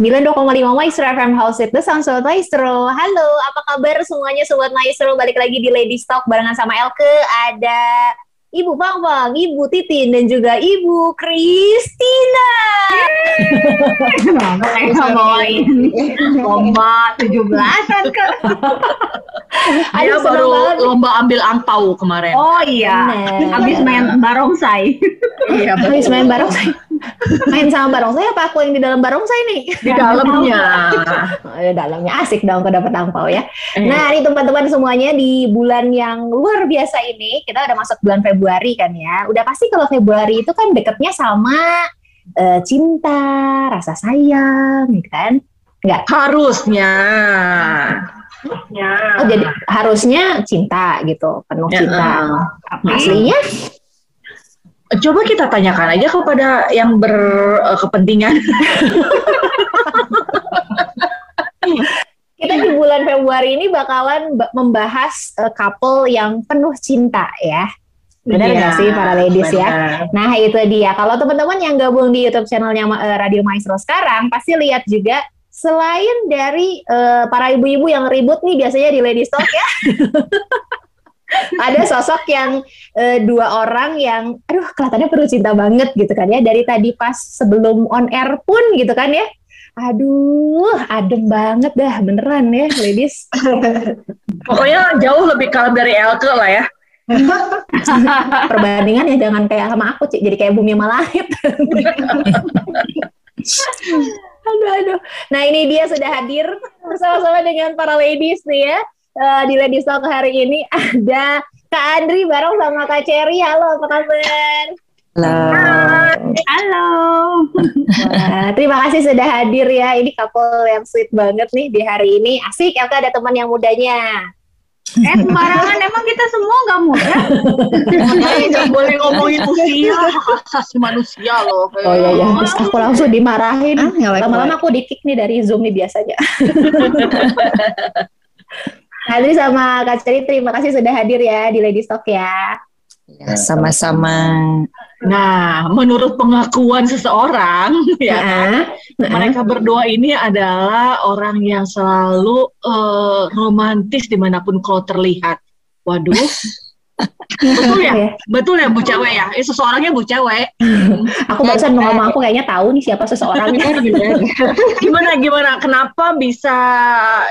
92,5 Maestro FM House It The Sound Sobat Maestro. Halo, apa kabar semuanya Sobat Maestro? Balik lagi di Lady Stock barengan sama Elke. Ada Ibu Pangpang, Ibu Titin, dan juga Ibu Kristina. ngomongin lomba 17-an kan. Dia baru banget. lomba ambil angpau kemarin. Oh iya, habis main barongsai. iya Habis main barongsai. Main sama barongsai apa aku yang di dalam barongsai nih? Di dalamnya. Di dalamnya asik dong kalau dapat angpau ya. Eh, Nah, ini teman-teman semuanya di bulan yang luar biasa ini, kita udah masuk bulan Februari kan ya. Udah pasti kalau Februari itu kan deketnya sama eh, cinta, rasa sayang, gitu kan? Enggak. harusnya. Ya. Oh, jadi harusnya cinta gitu, penuh Ya, cinta. eh. Aslinya Coba kita tanyakan aja kepada yang berkepentingan. kita di bulan Februari ini bakalan ba- membahas eh, couple yang penuh cinta ya. Benar Iya, nggak sih para ladies ya? benar. Nah itu dia. Kalau teman-teman yang gabung di YouTube channelnya eh, Radio Maestro sekarang pasti lihat juga selain dari eh, para ibu-ibu yang ribut nih biasanya di Lady Stock ya. ada sosok yang eh, dua orang yang aduh kelihatannya perlu cinta banget gitu kan ya. Dari tadi pas sebelum on air pun gitu kan ya. Aduh adem banget dah beneran ya ladies. Pokoknya jauh lebih kalem dari Elke lah ya. perbandingan ya jangan kayak sama aku Cik. jadi kayak bumi sama langit. Aduh aduh. Nah ini dia sudah hadir bersama-sama dengan para ladies nih ya Eh, di Ladies Talk hari ini ada Kak Andri bareng sama Kak Cherry. Halo apa kabar? Halo. Wah, terima kasih sudah hadir ya. Ini couple yang sweet banget nih di hari ini. Asik Elka ada teman yang mudanya. Eh sembarangan emang kita semua nggak muda. Nggak boleh ngomongin usia, asasi manusia loh. oh iya iya. Terus aku langsung dimarahin. Ah, lama-lama aku di kick nih dari zoom nih biasanya Andri sama Kak Cherry terima kasih sudah hadir ya di Lady Stock ya. Ya, sama-sama. Nah, menurut pengakuan seseorang, ya, Heeh. mereka berdua ini adalah orang yang selalu eh, romantis di mana pun kau terlihat. Waduh, betul ya, Iya. betul ya bu cewek ya. Eh, seseorangnya bu cewek. Aku barusan mau ngomong aku kayaknya tahu nih siapa seseorang gitu. Gimana gimana? Kenapa bisa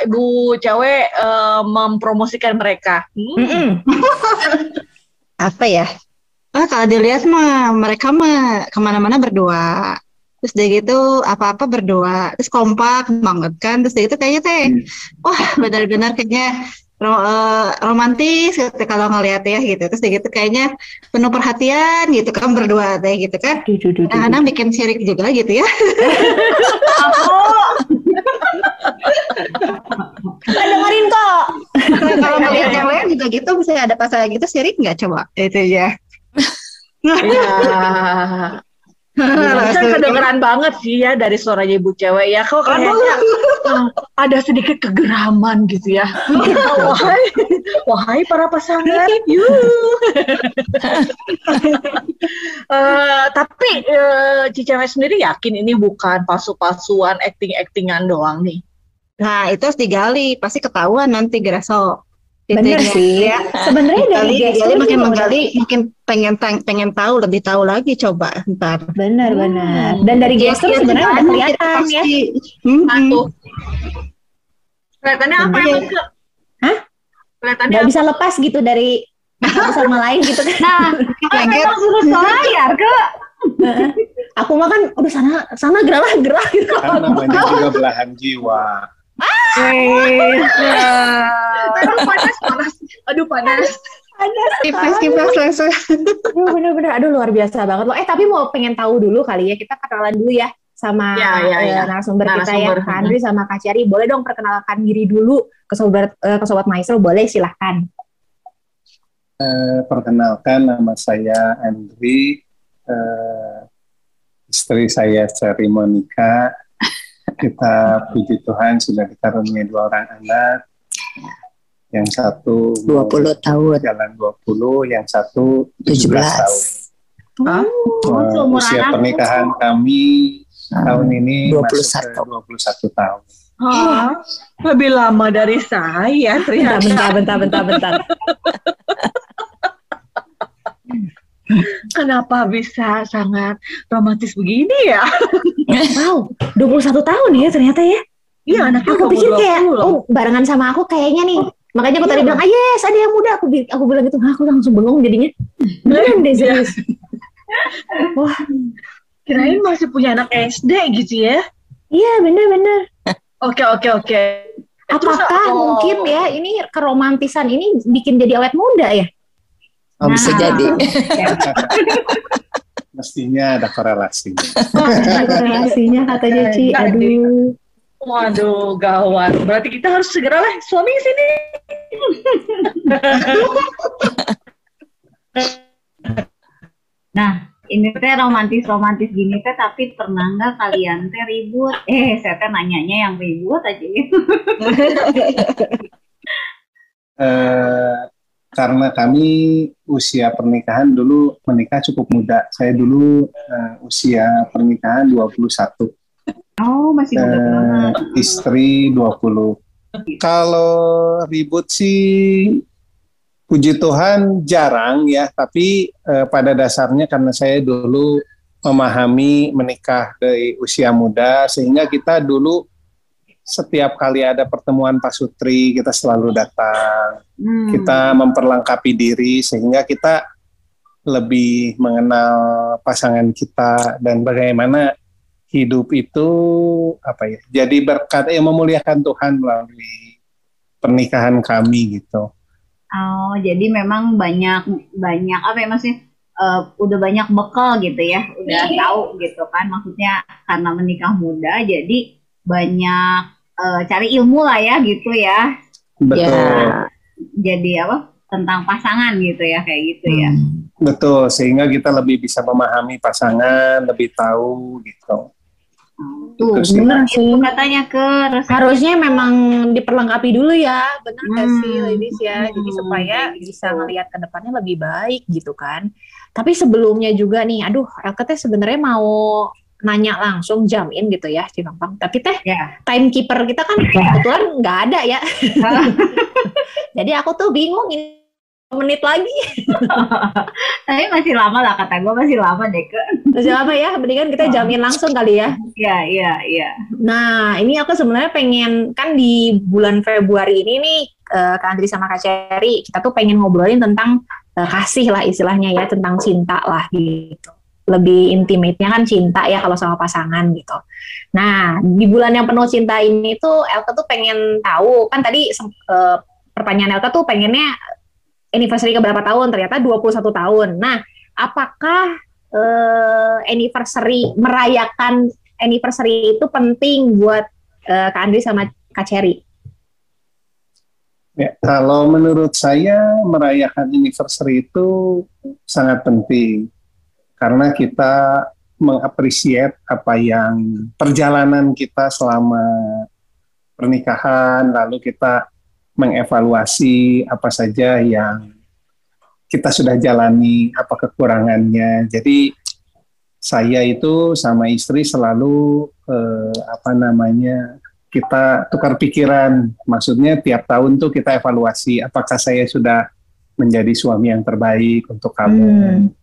ibu cewek eh, mempromosikan mereka? Hmm? Apa ya? Ah, kalau dilihat mah mereka mah ke mana-mana berdua. Terus dia gitu apa-apa berdua. Terus kompak banget kan. Terus dia gitu kayaknya teh, wah benar-benar kayaknya ro- eh, romantis gitu kalau ngeliat ya gitu. Terus dia gitu kayaknya penuh perhatian gitu kan berdua teh gitu kan. Kadang-kadang bikin sirik juga gitu ya. Aku dengerin kok. kalau ngeliat yang lain juga gitu bisa ada pasangan gitu sirik nggak coba? Itu ya. Iya. Kan kedengeran banget sih ya dari suaranya ibu cewek ya. Kok kayaknya eh, ada sedikit kegeraman gitu ya. wahai, wahai para pasangan. Eh, tapi cewek sendiri yakin ini bukan palsu-palsuan, acting-actingan doang nih. Nah, itu harus digali, pasti ketahuan nanti Graso. Bener sih. Ya. Sebenarnya dari Digali, gestur makin menggali, makin pengen tang- pengen tahu, lebih tahu lagi coba ntar. Benar benar. Dan dari gestur Iya, sebenarnya udah kelihatan ya. Hmm, Satu. Kelihatannya apa Iya. emang? Kak? Hah? Kelihatannya Nggak bisa lepas gitu dari satu sama lain gitu kan. nah, memang suruh selayar ke Aku mah kan, aduh sana sana gerah gerah gitu. kan namanya juga belahan jiwa. Aduh panas, panas. Aduh panas. Kipas kipas langsung. Aduh, bener-bener, aduh luar biasa banget loh. Eh tapi mau pengen tahu dulu kali ya, kita kenalan dulu ya sama Ya, ya, eh, ya. narasumber kita ya. Kak Andri sama Kak Ceri. Boleh dong perkenalkan diri dulu ke sobat eh, ke sobat maestro, boleh silahkan. Eh, perkenalkan nama saya Andri, eh, istri saya Seri Monica. Kita puji Tuhan sudah dikaruniai dua orang anak. Yang satu mau 20 tahun. jalan 20, yang satu 17, 17. tahun. Hah? Eh, seumuran usia pernikahan kami tahun ini 21. masuk ke 21 tahun. Hah? Lebih lama dari saya Bentar, ternyata. bentar, bentar, bentar, bentar. Kenapa bisa sangat romantis begini ya? Wow, 21 tahun ya ternyata ya. Iya, anaknya Aku pikir kayak, 20 loh. oh barengan sama aku kayaknya nih. Makanya aku tadi Iya. bilang, ah yes ada yang muda. Aku, aku bilang gitu, Hah, aku langsung bengong jadinya. Beneran deh serius. Kirain masih punya anak SD gitu ya. Iya bener-bener. Oke, oke, oke. Terus Apakah apa? mungkin ya ini keromantisan ini bikin jadi awet muda ya? Oh, bisa Nah. jadi. Mestinya ada korelasinya. Ada relasinya katanya Ci. Jadi. Aduh. Waduh, gawat. Berarti kita harus segera lah suami sini. Nah, ini teh romantis-romantis gini teh tapi pernah nggak kalian teh ribut? Eh, saya teh nanyanya yang ribut aja. Eh, karena kami usia pernikahan dulu menikah cukup muda. Saya dulu eh, usia pernikahan 21. Oh, masih muda banget. istri 20. Kalau ribut sih puji Tuhan jarang ya, tapi eh, pada dasarnya karena saya dulu memahami menikah dari usia muda sehingga kita dulu setiap kali ada pertemuan pasutri kita selalu datang. Hmm. Kita memperlengkapi diri sehingga kita lebih mengenal pasangan kita dan bagaimana hidup itu apa ya jadi berkat yang memuliakan Tuhan melalui pernikahan kami gitu. Oh, jadi memang banyak banyak apa ya maksudnya eh, udah banyak bekal gitu ya, udah tahu gitu kan maksudnya karena menikah muda jadi banyak eh, cari ilmu lah ya gitu ya. Betul. Ya. Jadi apa? tentang pasangan gitu ya kayak gitu ya. Hmm. Betul, sehingga kita lebih bisa memahami pasangan, lebih tahu gitu. Tuh, Itu sih. Bener itu sih. katanya ke resep Harusnya memang diperlengkapi dulu ya, bener nggak Hmm. sih ladies ya? Jadi Hmm, supaya kayak bisa gitu. ngelihat ke depannya lebih baik gitu kan. Tapi sebelumnya juga nih, aduh, Elke teh sebenarnya mau nanya langsung jamin gitu ya, Cipampang. Tapi teh ya. timekeeper kita kan kebetulan nggak ada ya. Jadi aku tuh bingung ini menit lagi. Tapi masih lama lah kata gue masih lama deh ke. Masih apa ya? Mendingan kita jamin langsung kali ya. Iya iya iya. Nah, ini aku sebenarnya pengen kan di bulan Februari ini nih eh, Kak Andri sama Kak Cherry kita tuh pengen ngobrolin tentang eh, kasih lah istilahnya ya tentang cinta lah gitu. Lebih intimate-nya kan cinta ya kalau sama pasangan gitu. Nah, di bulan yang penuh cinta ini tuh Elke tuh pengen tahu kan tadi eh, pertanyaan Elke tuh pengennya anniversary ke berapa tahun? Ternyata 21 tahun. Nah, apakah eh, anniversary merayakan anniversary itu penting buat eh, Kak Andri sama Kak Cherry. Ya, kalau menurut saya merayakan anniversary itu sangat penting karena kita mengapresiasi apa yang perjalanan kita selama pernikahan, lalu kita mengevaluasi apa saja yang kita sudah jalani, apa kekurangannya. Jadi saya itu sama istri selalu eh, apa namanya kita tukar pikiran. Maksudnya tiap tahun tuh kita evaluasi apakah saya sudah menjadi suami yang terbaik untuk kamu. Hmm.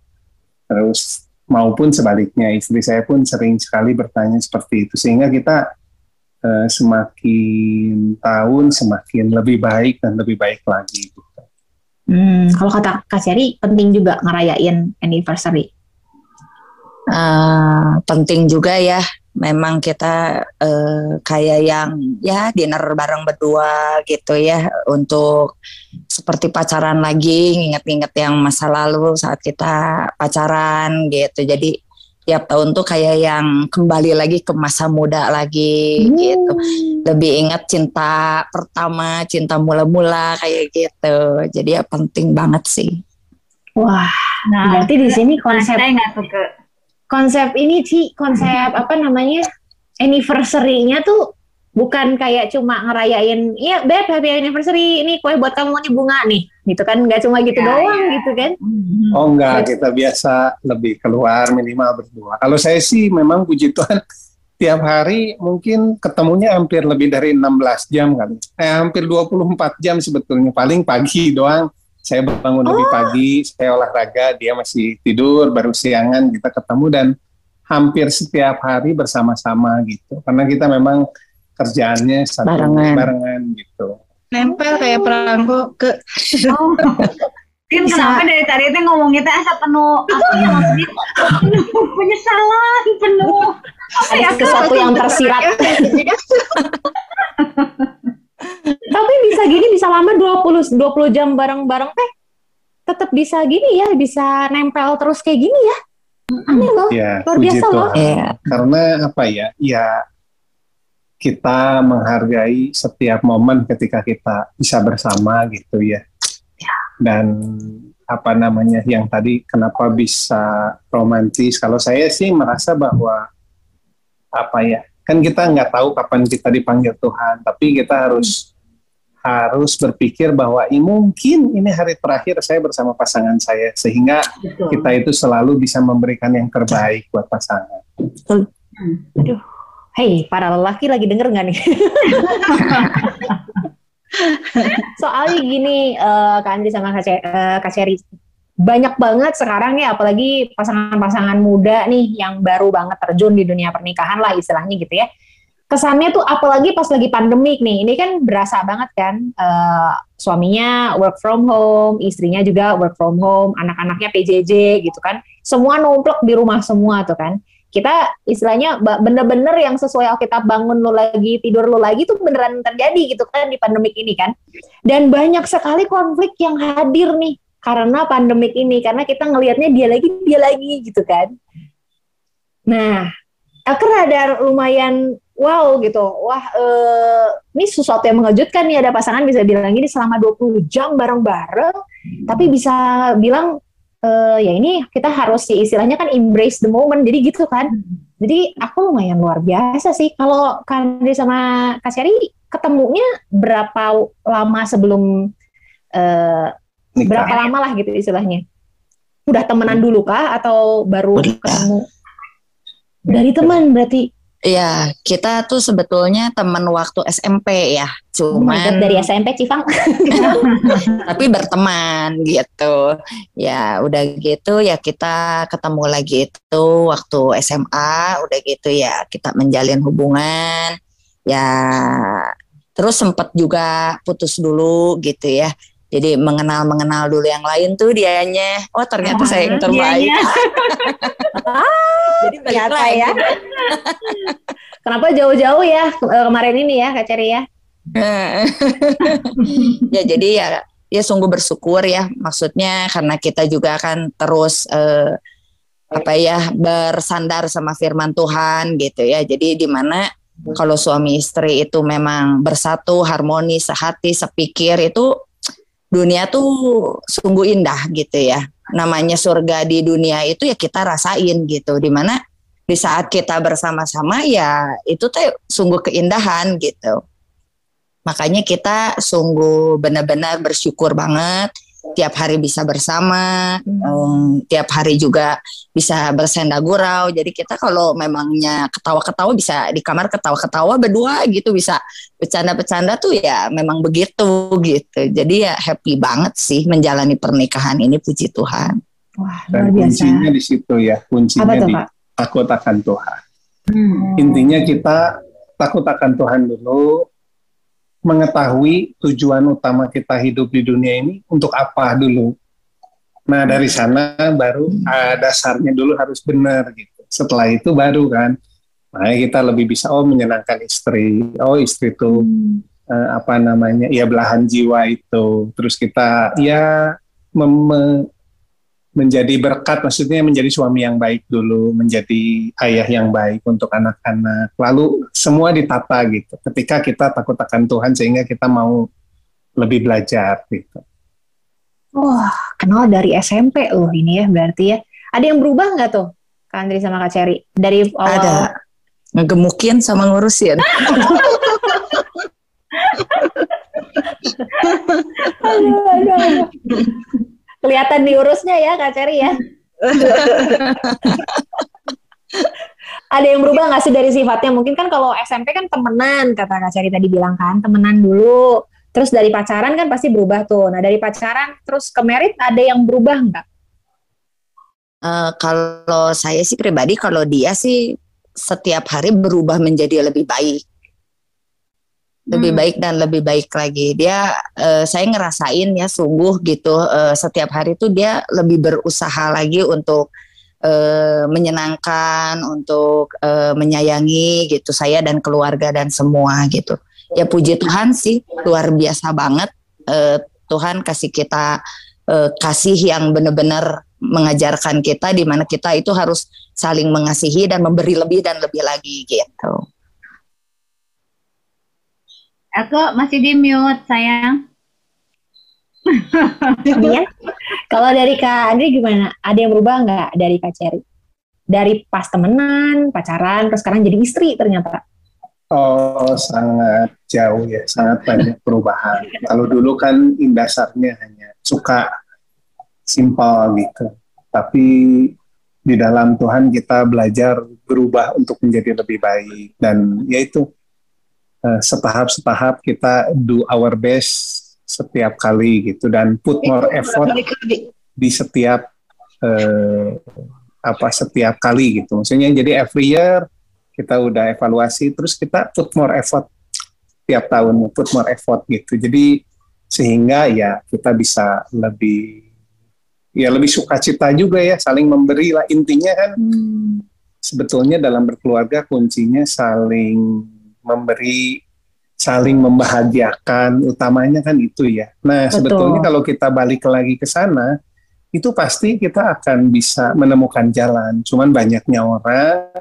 Terus maupun sebaliknya istri saya pun sering sekali bertanya seperti itu sehingga kita eh, semakin tahun semakin lebih baik dan lebih baik lagi. gitu. Hmm, kalau kata Kak Cherry penting juga ngerayain anniversary. Eh, penting juga ya memang kita eh, kayak yang ya dinner bareng berdua gitu ya untuk seperti pacaran lagi nginget-nginget yang masa lalu saat kita pacaran gitu. Jadi tiap tahun tuh kayak yang kembali lagi ke masa muda lagi gitu. Lebih ingat cinta pertama cinta mula-mula kayak gitu. Jadi ya penting banget sih. Wah, Nah, berarti di sini konsep nggak tuh ke konsep ini sih konsep apa namanya anniversary-nya tuh bukan kayak cuma ngerayain iya beb happy anniversary ini kue buat kamu nih bunga nih gitu kan nggak cuma gitu Ya, doang ya. gitu kan Hmm. Oh enggak, kita biasa lebih keluar minimal berdua. Kalau saya sih memang puji Tuhan tiap hari mungkin ketemunya hampir lebih dari 16 jam kali. Eh, hampir 24 jam sebetulnya. Paling pagi doang. Saya bangun oh. lebih pagi, saya olahraga, dia masih tidur, baru siangan kita ketemu dan hampir setiap hari bersama-sama gitu. Karena kita memang kerjaannya satu barengan, barengan gitu. Nempel kayak perangko ke oh. Kan kenapa dari tadi itu ngomongnya teh asa penuh apa ya maksudnya penuh penyesalan penuh apa ya sesuatu yang tersirat. Tapi bisa gini bisa lama 20 20 jam bareng-bareng teh tetap bisa gini ya, bisa nempel terus kayak gini ya. Aneh loh, ya, luar biasa loh. Ya. Karena apa ya? Ya kita menghargai setiap momen ketika kita bisa bersama gitu ya dan apa namanya yang tadi kenapa bisa romantis kalau saya sih merasa bahwa apa ya kan kita nggak tahu kapan kita dipanggil Tuhan tapi kita harus harus berpikir bahwa ini mungkin ini hari terakhir saya bersama pasangan saya sehingga Betul. kita itu selalu bisa memberikan yang terbaik buat pasangan. Aduh, hei para lelaki lagi denger nggak nih? Soalnya gini, uh, Kak Andri sama Kak, uh, Kak Cherry, banyak banget sekarang ya, apalagi pasangan-pasangan muda nih yang baru banget terjun di dunia pernikahan lah istilahnya gitu ya. Kesannya tuh apalagi pas lagi pandemik nih, ini kan berasa banget kan, uh, suaminya work from home, istrinya juga work from home, anak-anaknya PJJ gitu kan, semua numplek di rumah semua tuh kan. Kita istilahnya bener-bener yang sesuai Alkitab bangun lu lagi tidur lu lagi tuh beneran terjadi gitu kan di pandemik ini kan. Dan banyak sekali konflik yang hadir nih karena pandemik ini karena kita ngelihatnya dia lagi dia lagi gitu kan. Nah akhir ada lumayan wow gitu. Wah eh, ini sesuatu yang mengejutkan nih. Ada pasangan bisa bilang gini selama 20 jam bareng-bareng tapi bisa bilang uh, ya ini kita harus sih istilahnya kan embrace the moment jadi gitu kan. Jadi aku lumayan luar biasa sih. Kalau Kandi sama Kak Seri ketemunya berapa lama sebelum uh, berapa lama lah gitu istilahnya udah temenan dulu kah atau baru ketemu dari teman berarti Iya, kita tuh sebetulnya teman waktu SMP ya. Cuma oh dari SMP Cifang. tapi berteman gitu. Ya, udah gitu ya kita ketemu lagi itu waktu SMA, udah gitu ya kita menjalin hubungan. Ya, terus sempat juga putus dulu gitu ya. Jadi mengenal mengenal dulu yang lain tuh dianya. Oh ternyata oh, saya yang terbaik. Jadi ternyata ya. Kenapa jauh-jauh ya eh, kemarin ini ya Kak Ceri ya? ya jadi ya ya sungguh bersyukur ya maksudnya karena kita juga akan terus eh, apa ya bersandar sama firman Tuhan gitu ya jadi di mana kalau suami istri itu memang bersatu harmoni sehati sepikir itu dunia tuh sungguh indah gitu ya. Namanya surga di dunia itu ya kita rasain gitu. Di mana di saat kita bersama-sama ya itu tuh sungguh keindahan gitu. Makanya kita sungguh benar-benar bersyukur banget tiap hari bisa bersama, hmm. um, tiap hari juga bisa bersenda gurau. Jadi kita kalau memangnya ketawa-ketawa bisa di kamar ketawa-ketawa berdua gitu bisa bercanda-bercanda tuh ya memang begitu gitu. Jadi ya happy banget sih menjalani pernikahan ini puji Tuhan. Wah, Dan kuncinya di situ ya, kuncinya tuh, di Pak? takut akan Tuhan. Hmm. Intinya kita takut akan Tuhan dulu, mengetahui tujuan utama kita hidup di dunia ini untuk apa dulu. Nah dari sana baru uh, dasarnya dulu harus benar gitu. Setelah itu baru kan, nah kita lebih bisa oh menyenangkan istri, oh istri itu hmm. uh, apa namanya ya belahan jiwa itu. Terus kita ya mem menjadi berkat, maksudnya menjadi suami yang baik dulu, menjadi ayah yang baik untuk anak-anak. Lalu semua ditata gitu. Ketika kita takut akan Tuhan sehingga kita mau lebih belajar gitu. Wah, kenal dari SMP loh ini ya berarti ya. Ada yang berubah nggak tuh, Kak Andri sama Kak Cherry? Dari awal... Ada. Ngegemukin sama ngurusin. aduh, aduh, aduh kelihatan diurusnya ya Kak Ceri ya. ada yang berubah nggak sih dari sifatnya? Mungkin kan kalau SMP kan temenan, kata Kak Cari tadi bilang kan, temenan dulu. Terus dari pacaran kan pasti berubah tuh. Nah dari pacaran terus ke merit ada yang berubah nggak? Uh, kalau saya sih pribadi, kalau dia sih setiap hari berubah menjadi lebih baik lebih hmm. baik dan lebih baik lagi. Dia uh, saya ngerasain ya sungguh gitu uh, setiap hari tuh dia lebih berusaha lagi untuk uh, menyenangkan, untuk uh, menyayangi gitu saya dan keluarga dan semua gitu. Ya puji Tuhan sih luar biasa banget uh, Tuhan kasih kita uh, kasih yang benar-benar mengajarkan kita di mana kita itu harus saling mengasihi dan memberi lebih dan lebih lagi gitu. Aku masih di mute, sayang. Iya. Kalau dari Kak Andri gimana? Ada yang berubah nggak dari Kak Cherry? Dari pas temenan, pacaran, terus sekarang jadi istri ternyata. Oh, sangat jauh ya, sangat banyak perubahan. Kalau dulu kan dasarnya hanya suka simpel gitu. Tapi di dalam Tuhan kita belajar berubah untuk menjadi lebih baik dan yaitu Eh, setahap-setahap kita do our best setiap kali gitu dan put more effort di setiap uh, apa setiap kali gitu. Maksudnya jadi every year kita udah evaluasi terus kita put more effort tiap tahun put more effort gitu. Jadi sehingga ya kita bisa lebih ya lebih sukacita juga ya saling memberi lah intinya kan hmm. sebetulnya dalam berkeluarga kuncinya saling memberi saling membahagiakan utamanya kan itu ya. Nah, Betul. sebetulnya kalau kita balik lagi ke sana itu pasti kita akan bisa menemukan jalan. Cuman banyaknya orang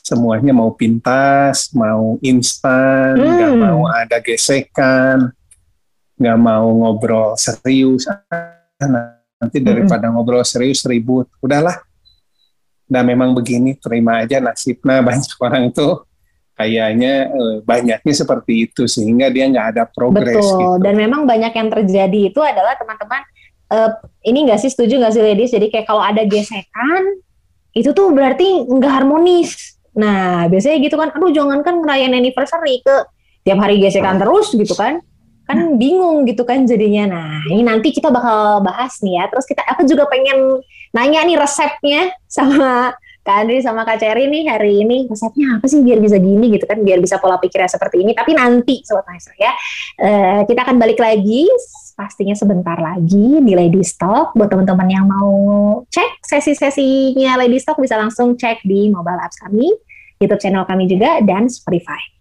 semuanya mau pintas, mau instan, hmm. nggak hmm. mau ada gesekan, nggak mau ngobrol serius. Nah, nanti daripada hmm. ngobrol serius ribut, udahlah. Nah memang begini, terima aja nasib. Nah banyak orang tuh kayaknya uh, banyaknya seperti itu sehingga dia nggak ada progres. Betul. Gitu. Dan memang banyak yang terjadi itu adalah teman-teman uh, ini nggak sih setuju nggak sih ladies? Jadi kayak kalau ada gesekan itu tuh berarti nggak harmonis. Nah biasanya gitu kan, aduh jangan kan ngerayain anniversary ke tiap hari gesekan terus gitu kan kan bingung gitu kan jadinya. Nah, ini nanti kita bakal bahas nih ya. Terus kita aku juga pengen nanya nih resepnya sama Kak Andri sama Kak Cherry nih hari ini resepnya apa sih biar bisa gini gitu kan biar bisa pola pikirnya seperti ini. Tapi nanti sobat maestro ya uh, kita akan balik lagi pastinya sebentar lagi di Lady Stock. Buat teman-teman yang mau cek sesi-sesinya Lady Stock bisa langsung cek di mobile apps kami YouTube channel kami juga dan Spotify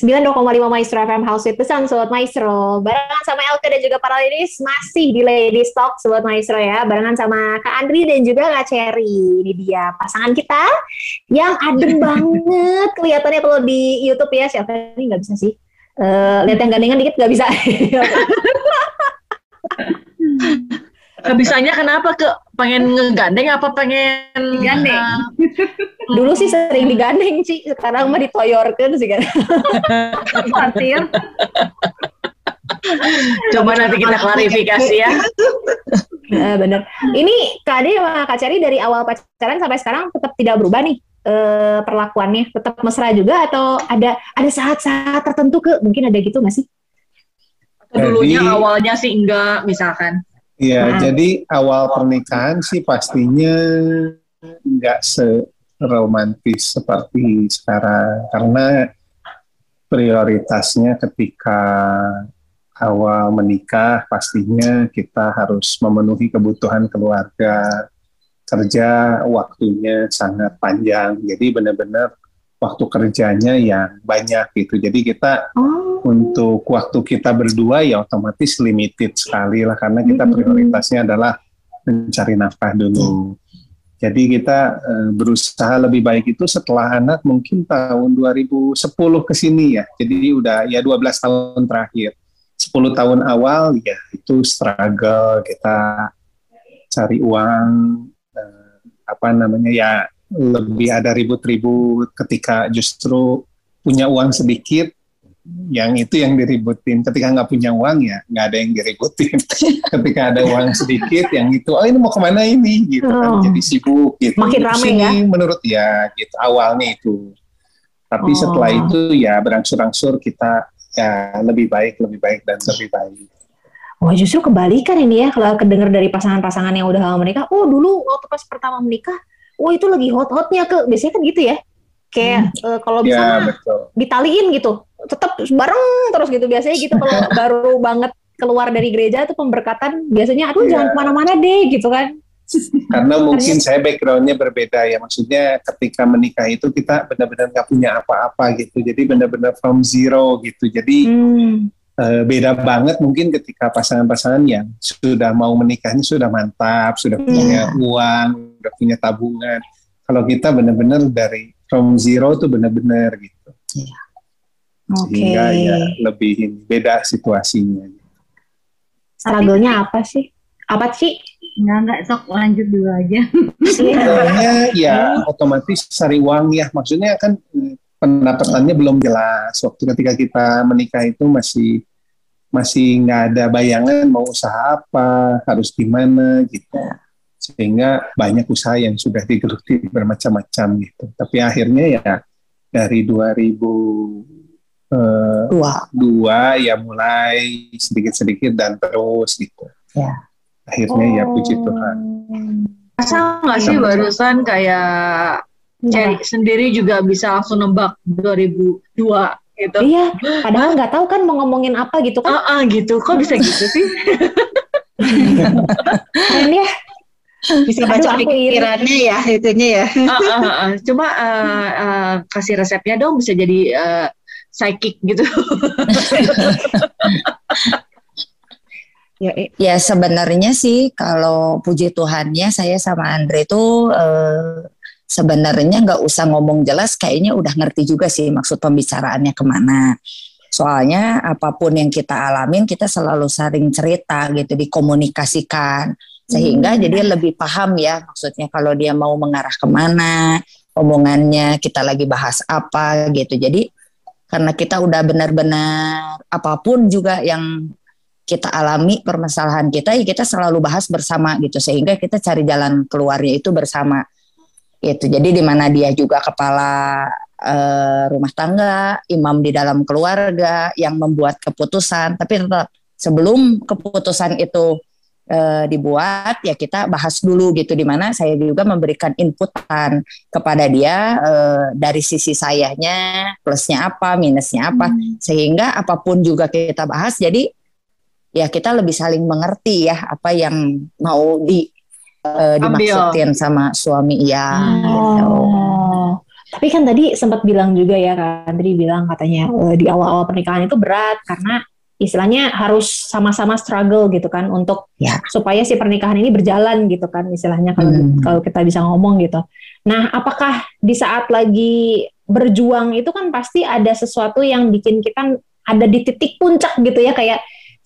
92,5 Maestro FM House with Pesan Sobat Maestro. Barengan sama Elke dan juga para ladies Masih di Lady Stock Sobat Maestro ya. Barengan sama Kak Andri dan juga Kak Cherry. Ini dia pasangan kita Yang adem banget. Kelihatannya kalau di Youtube ya Siapa ini? Nggak bisa sih. Uh, Lihat yang gandengan dikit nggak bisa Bisanya kenapa ke pengen ngegandeng apa pengen gandeng? Uh, dulu sih sering digandeng sih, sekarang mah ditoyorkan sih kan. Khawatir. Coba nanti kita klarifikasi ya. Nah, bener. Ini Kak Ade sama Kak Cari dari awal pacaran sampai sekarang tetap tidak berubah nih eh, perlakuannya, tetap mesra juga atau ada ada saat-saat tertentu ke mungkin ada gitu nggak sih? Dulunya awalnya sih enggak misalkan. Iya, hmm. jadi awal pernikahan sih pastinya nggak seromantis seperti sekarang karena prioritasnya ketika awal menikah pastinya kita harus memenuhi kebutuhan keluarga kerja waktunya sangat panjang jadi benar-benar waktu kerjanya yang banyak gitu jadi kita oh untuk waktu kita berdua ya otomatis limited sekali lah karena kita prioritasnya adalah mencari nafkah dulu. Jadi kita e, berusaha lebih baik itu setelah anak mungkin tahun 2010 ke sini ya. Jadi udah ya 12 tahun terakhir. 10 tahun awal ya itu struggle kita cari uang e, apa namanya ya lebih ada ribut-ribut ketika justru punya uang sedikit yang itu yang diributin. Ketika nggak punya uang ya nggak ada yang diributin. Ketika ada uang sedikit, yang itu, oh ini mau ke mana ini, gitu kan. Oh. Jadi sibuk gitu. Makin Ke sini, ya? Menurut ya, gitu. Awalnya itu. Tapi Oh. setelah itu ya berangsur-angsur kita ya lebih baik, lebih baik dan lebih baik. Wah justru kebalikan ini ya kalau kedengar dari pasangan-pasangan yang udah lama menikah. Oh dulu waktu pas pertama menikah, wah itu lagi hot-hotnya ke biasanya kan gitu ya. Kayak eh, kalau Ya misalnya betul. ditaliin gitu, tetap bareng terus gitu biasanya gitu kalau baru banget keluar dari gereja tuh pemberkatan biasanya aduh Iya. jangan ke mana-mana deh gitu kan. Karena mungkin saya backgroundnya berbeda ya. Maksudnya ketika menikah itu kita benar-benar nggak punya apa-apa gitu. Jadi benar-benar from zero gitu. Jadi Hmm. Eh, beda banget mungkin ketika pasangan-pasangan yang sudah mau menikahnya sudah mantap, sudah punya uang, sudah punya tabungan. Kalau kita benar-benar dari from zero tuh benar-benar gitu. Oke. Sehingga ya lebih ini, beda situasinya. Struggle-nya apa sih? Apa sih? Enggak, enggak, sok lanjut dulu aja. Sebenarnya ya otomatis cari uang ya. Maksudnya kan eh, pendapatannya belum jelas. Waktu ketika kita menikah itu masih masih nggak ada bayangan mau usaha apa, harus gimana gitu. Sehingga banyak usaha yang sudah digeluti bermacam-macam gitu. Tapi akhirnya ya dari 2002 Dua. ya mulai sedikit-sedikit dan terus gitu. Ya. Akhirnya ya puji Tuhan. Masa nggak sih barusan kayak Cherry sendiri juga bisa langsung nembak 2002 gitu. Iya, padahal nggak tahu kan mau ngomongin apa gitu kan. Ah, ah, gitu. Kok bisa gitu sih? Keren ya. Bisa Aduh, baca iri. pikirannya ya, itunya ya. Ah, ah, ah, ah. Cuma eh, eh, kasih resepnya dong bisa jadi eh, psychic gitu. Ya, Ya sebenarnya sih kalau puji Tuhannya saya sama Andre itu eh, sebenarnya nggak usah ngomong jelas kayaknya udah ngerti juga sih maksud pembicaraannya ke mana. Soalnya apa pun yang kita alamin kita selalu saling cerita gitu dikomunikasikan sehingga jadi lebih paham ya maksudnya kalau dia mau mengarah ke mana omongannya kita lagi bahas apa gitu. Jadi karena kita udah benar-benar apa pun juga yang kita alami permasalahan kita ya kita selalu bahas bersama gitu sehingga kita cari jalan keluarnya itu bersama gitu. Jadi di mana dia juga kepala eh, rumah tangga imam di dalam keluarga yang membuat keputusan. Tapi tetap sebelum keputusan itu eh, dibuat ya kita bahas dulu gitu. Di mana saya juga memberikan inputan kepada dia eh, dari sisi sayanya plusnya apa minusnya apa. Sehingga apa pun juga kita bahas jadi ya kita lebih saling mengerti ya apa yang mau di eh, Ambil. dimaksudin sama suami ya gitu. Oh. Tapi kan tadi sempat bilang juga ya Andri bilang katanya eh, di awal-awal pernikahan itu berat karena istilahnya harus sama-sama struggle gitu kan untuk Ya. supaya si pernikahan ini berjalan gitu kan istilahnya kalau Hmm. kalau kita bisa ngomong gitu. Nah, apakah di saat lagi berjuang itu kan pasti ada sesuatu yang bikin kita ada di titik puncak gitu ya kayak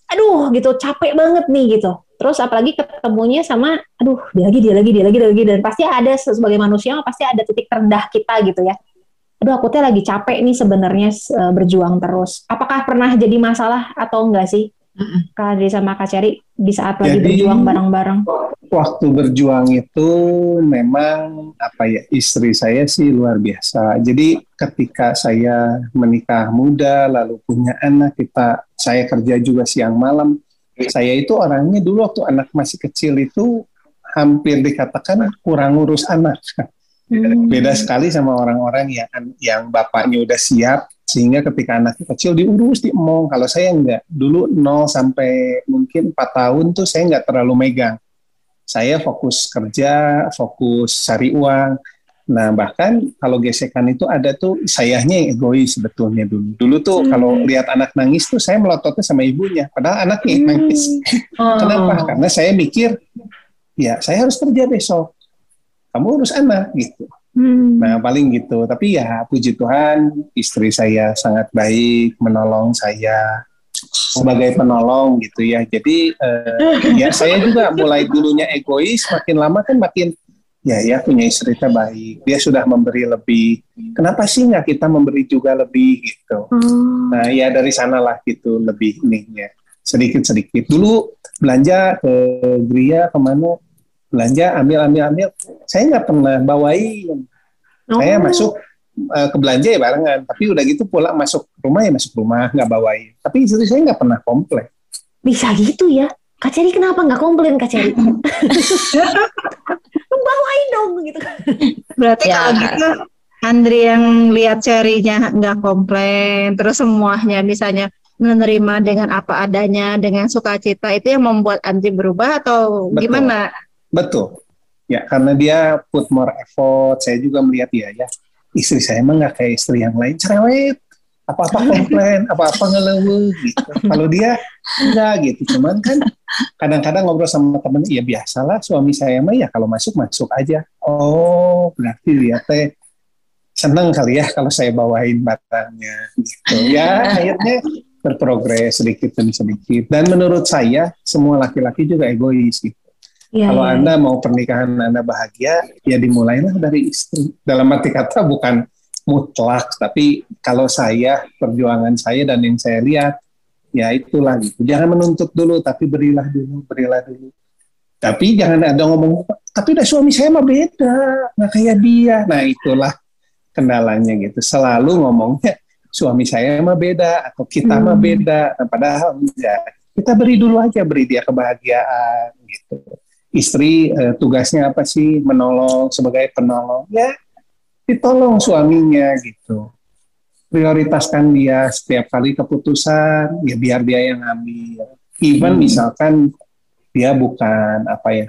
aduh gitu capek banget nih gitu. Terus apalagi ketemunya sama aduh dia lagi dia lagi dia lagi dia lagi dan pasti ada sebagai manusia pasti ada titik terendah kita gitu ya. Aduh aku tuh lagi capek nih sebenarnya eh, berjuang terus. Apakah pernah jadi masalah atau enggak sih? Kak Adri sama Kak Ceri di saat lagi Jadi- berjuang bareng-bareng. waktu berjuang itu memang apa ya istri saya sih luar biasa. Jadi ketika saya menikah muda lalu punya anak kita saya kerja juga siang malam. Saya itu orangnya dulu waktu anak masih kecil itu hampir dikatakan kurang ngurus anak. Hmm. Beda sekali sama orang-orang yang yang bapaknya udah siap sehingga ketika anaknya kecil diurus diemong. Kalau saya enggak. Dulu 0 sampai mungkin 4 tahun tuh saya enggak terlalu megang. Saya fokus kerja, fokus cari uang. Nah, bahkan kalau gesekan itu ada tuh sayahnya yang egois sebetulnya dulu. Dulu tuh Hmm. kalau lihat anak nangis tuh saya melototnya sama ibunya, padahal anaknya yang nangis. Oh. Kenapa? Karena saya mikir, ya saya harus kerja besok. Kamu urus anak gitu. Hmm. Nah paling gitu. Tapi ya puji Tuhan istri saya sangat baik menolong saya sebagai penolong gitu ya. Jadi eh, ya saya juga mulai dulunya egois, makin lama kan makin ya ya punya istri baik. Dia sudah memberi lebih. Kenapa sih nggak kita memberi juga lebih gitu? Hmm. nah ya dari sanalah gitu lebih ininya. Sedikit sedikit dulu belanja ke Gria ke mana? Belanja ambil ambil ambil. Saya nggak pernah bawain. Oh. saya masuk uh, ke belanja ya barengan. Tapi udah gitu pulang masuk rumah ya masuk rumah nggak bawain. Tapi istri saya nggak pernah komplain. Bisa gitu ya Kak Ceri kenapa nggak komplain Kak Ceri? Bawain dong gitu. Berarti ya. kalau gitu Andri yang lihat Cerinya nggak komplain, terus semuanya misalnya menerima dengan apa adanya, dengan sukacita itu yang membuat Andri berubah atau Betul. gimana? Betul. Ya karena dia put more effort. Saya juga melihat dia ya istri saya emang nggak kayak istri yang lain cerewet apa-apa komplain, apa-apa ngeluh gitu. Kalau dia enggak gitu, cuman kan kadang-kadang ngobrol sama temen, ya biasalah suami saya mah ya kalau masuk masuk aja. Oh, berarti dia teh seneng kali ya kalau saya bawain barangnya gitu. Ya akhirnya berprogres sedikit demi sedikit. Dan menurut saya semua laki-laki juga egois gitu. Ya, kalau ya. Anda mau pernikahan Anda bahagia, ya dimulailah dari istri. Dalam arti kata bukan mutlak tapi kalau saya perjuangan saya dan yang saya lihat ya itulah gitu. Jangan menuntut dulu tapi berilah dulu berilah dulu. Tapi jangan ada ngomong tapi udah suami saya mah beda nggak kayak dia. Nah itulah kendalanya gitu. Selalu ngomongnya suami saya mah beda atau kita hmm. mah beda. Nah, padahal enggak. Kita beri dulu aja beri dia kebahagiaan gitu. Istri eh, tugasnya apa sih? Menolong sebagai penolong. Ya ditolong suaminya gitu prioritaskan dia setiap kali keputusan ya biar dia yang ambil even hmm. misalkan dia bukan apa ya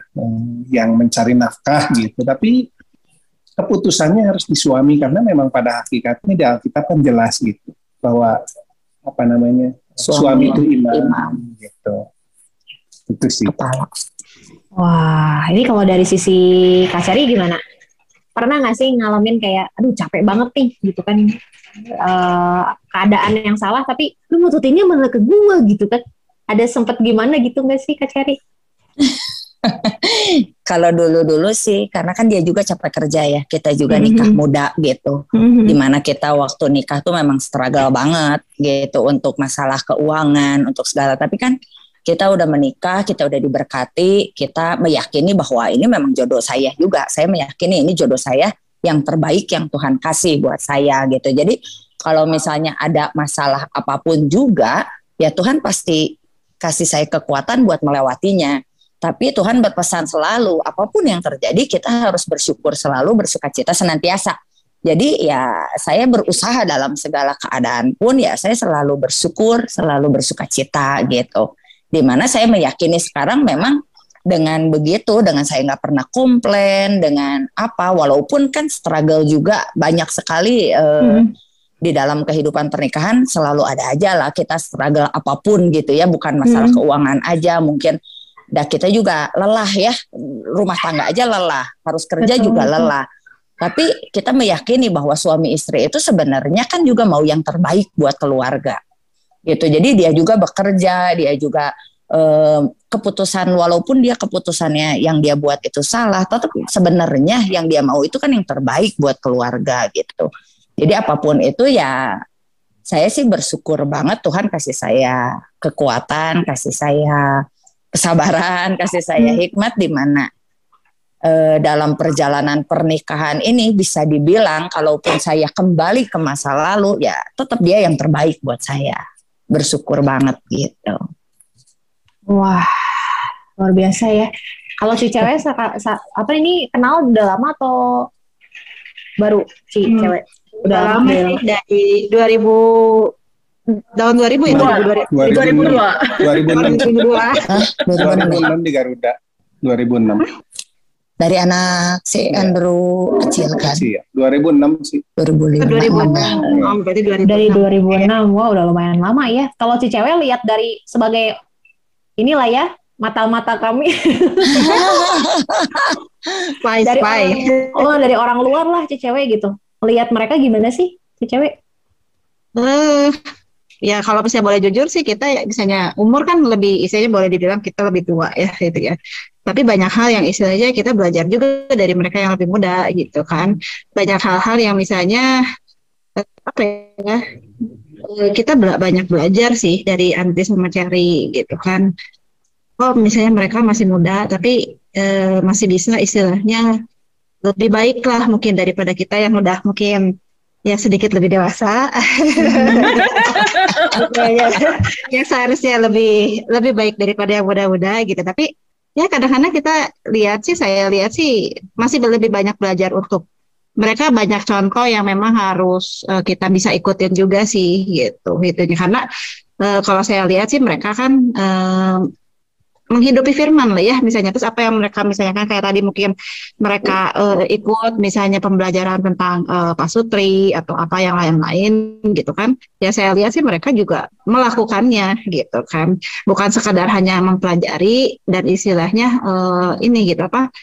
yang mencari nafkah gitu. Tapi keputusannya harus di suami karena memang pada hakikatnya di Alkitab kan jelas gitu bahwa apa namanya suami, suami itu imam, imam. gitu. Itu sih. Kepala. Wah ini kalau dari sisi Kasari gimana pernah nggak sih ngalamin kayak aduh capek banget nih gitu kan uh, keadaan yang salah tapi lu mututinnya malah ke gue gitu kan ada sempet gimana gitu nggak sih kak Cherry? Kalau dulu-dulu sih, karena kan dia juga capek kerja ya, kita juga nikah mm -hmm. muda gitu, mm -hmm. di mana kita waktu nikah tuh memang struggle banget gitu untuk masalah keuangan, untuk segala. Tapi kan kita udah menikah, kita udah diberkati, kita meyakini bahwa ini memang jodoh saya juga. Saya meyakini ini jodoh saya yang terbaik yang Tuhan kasih buat saya gitu. Jadi kalau misalnya ada masalah apa pun juga, ya Tuhan pasti kasih saya kekuatan buat melewatinya. Tapi Tuhan berpesan selalu, apa pun yang terjadi kita harus bersyukur selalu, bersuka cita senantiasa. Jadi ya saya berusaha dalam segala keadaan pun ya saya selalu bersyukur, selalu bersuka cita gitu di mana saya meyakini sekarang memang dengan begitu dengan saya nggak pernah komplain dengan apa walaupun kan struggle juga banyak sekali uh, hmm. di dalam kehidupan pernikahan selalu ada aja lah kita struggle apa pun gitu ya bukan masalah hmm. keuangan aja mungkin dah kita juga lelah ya rumah tangga aja lelah harus kerja Betul. juga lelah tapi kita meyakini bahwa suami istri itu sebenarnya kan juga mau yang terbaik buat keluarga gitu. Jadi dia juga bekerja dia juga eh, keputusan walaupun dia keputusannya yang dia buat itu salah tetap sebenarnya yang dia mau itu kan yang terbaik buat keluarga gitu. Jadi apa pun itu ya saya sih bersyukur banget Tuhan kasih saya kekuatan kasih saya kesabaran kasih saya hmm. hikmat di mana eh, dalam perjalanan pernikahan ini bisa dibilang kalaupun saya kembali ke masa lalu ya tetap dia yang terbaik buat saya bersyukur banget gitu. Wah, luar biasa ya. Kalau si cewek apa ini kenal udah lama atau baru si hmm. cewek? Udah lama sih dari 2000 tahun 2000 ya? 2002. 2002. 2006 di Garuda. 2006. Dari anak si iya. Andrew kecil kan? Iya, 2006 sih. 2005. 2006. Oh, berarti 2006. Dari 2006. Wow, udah lumayan lama ya. Kalau si cewek lihat dari sebagai inilah ya, mata-mata kami. spy, dari spy. Orang, oh, dari orang luar lah si cewek gitu. Lihat mereka gimana sih si cewek? Uh, ya kalau misalnya boleh jujur sih kita ya misalnya umur kan lebih istilahnya boleh dibilang kita lebih tua ya gitu ya tapi banyak hal yang istilahnya kita belajar juga dari mereka yang lebih muda gitu kan. Banyak hal-hal yang misalnya apa ya eh, kita bela banyak belajar sih dari Andri sama Cherry gitu kan. Oh misalnya mereka masih muda tapi eh, masih bisa istilahnya lebih baik lah mungkin daripada kita yang udah mungkin ya sedikit lebih dewasa. Ya, ya, yang seharusnya lebih lebih baik daripada yang muda-muda gitu. Tapi ya kadang-kadang kita lihat sih saya lihat sih masih lebih banyak belajar untuk mereka banyak contoh yang memang harus uh, kita bisa ikutin juga sih gitu gitu. Karena uh, kalau saya lihat sih mereka kan uh, menghidupi firman lah ya misalnya terus apa yang mereka misalnya kan kayak tadi mungkin mereka uh, ikut misalnya pembelajaran tentang uh, pasutri atau apa yang lain-lain gitu kan ya saya lihat sih mereka juga melakukannya gitu kan bukan sekadar hanya mempelajari dan istilahnya uh, ini gitu apa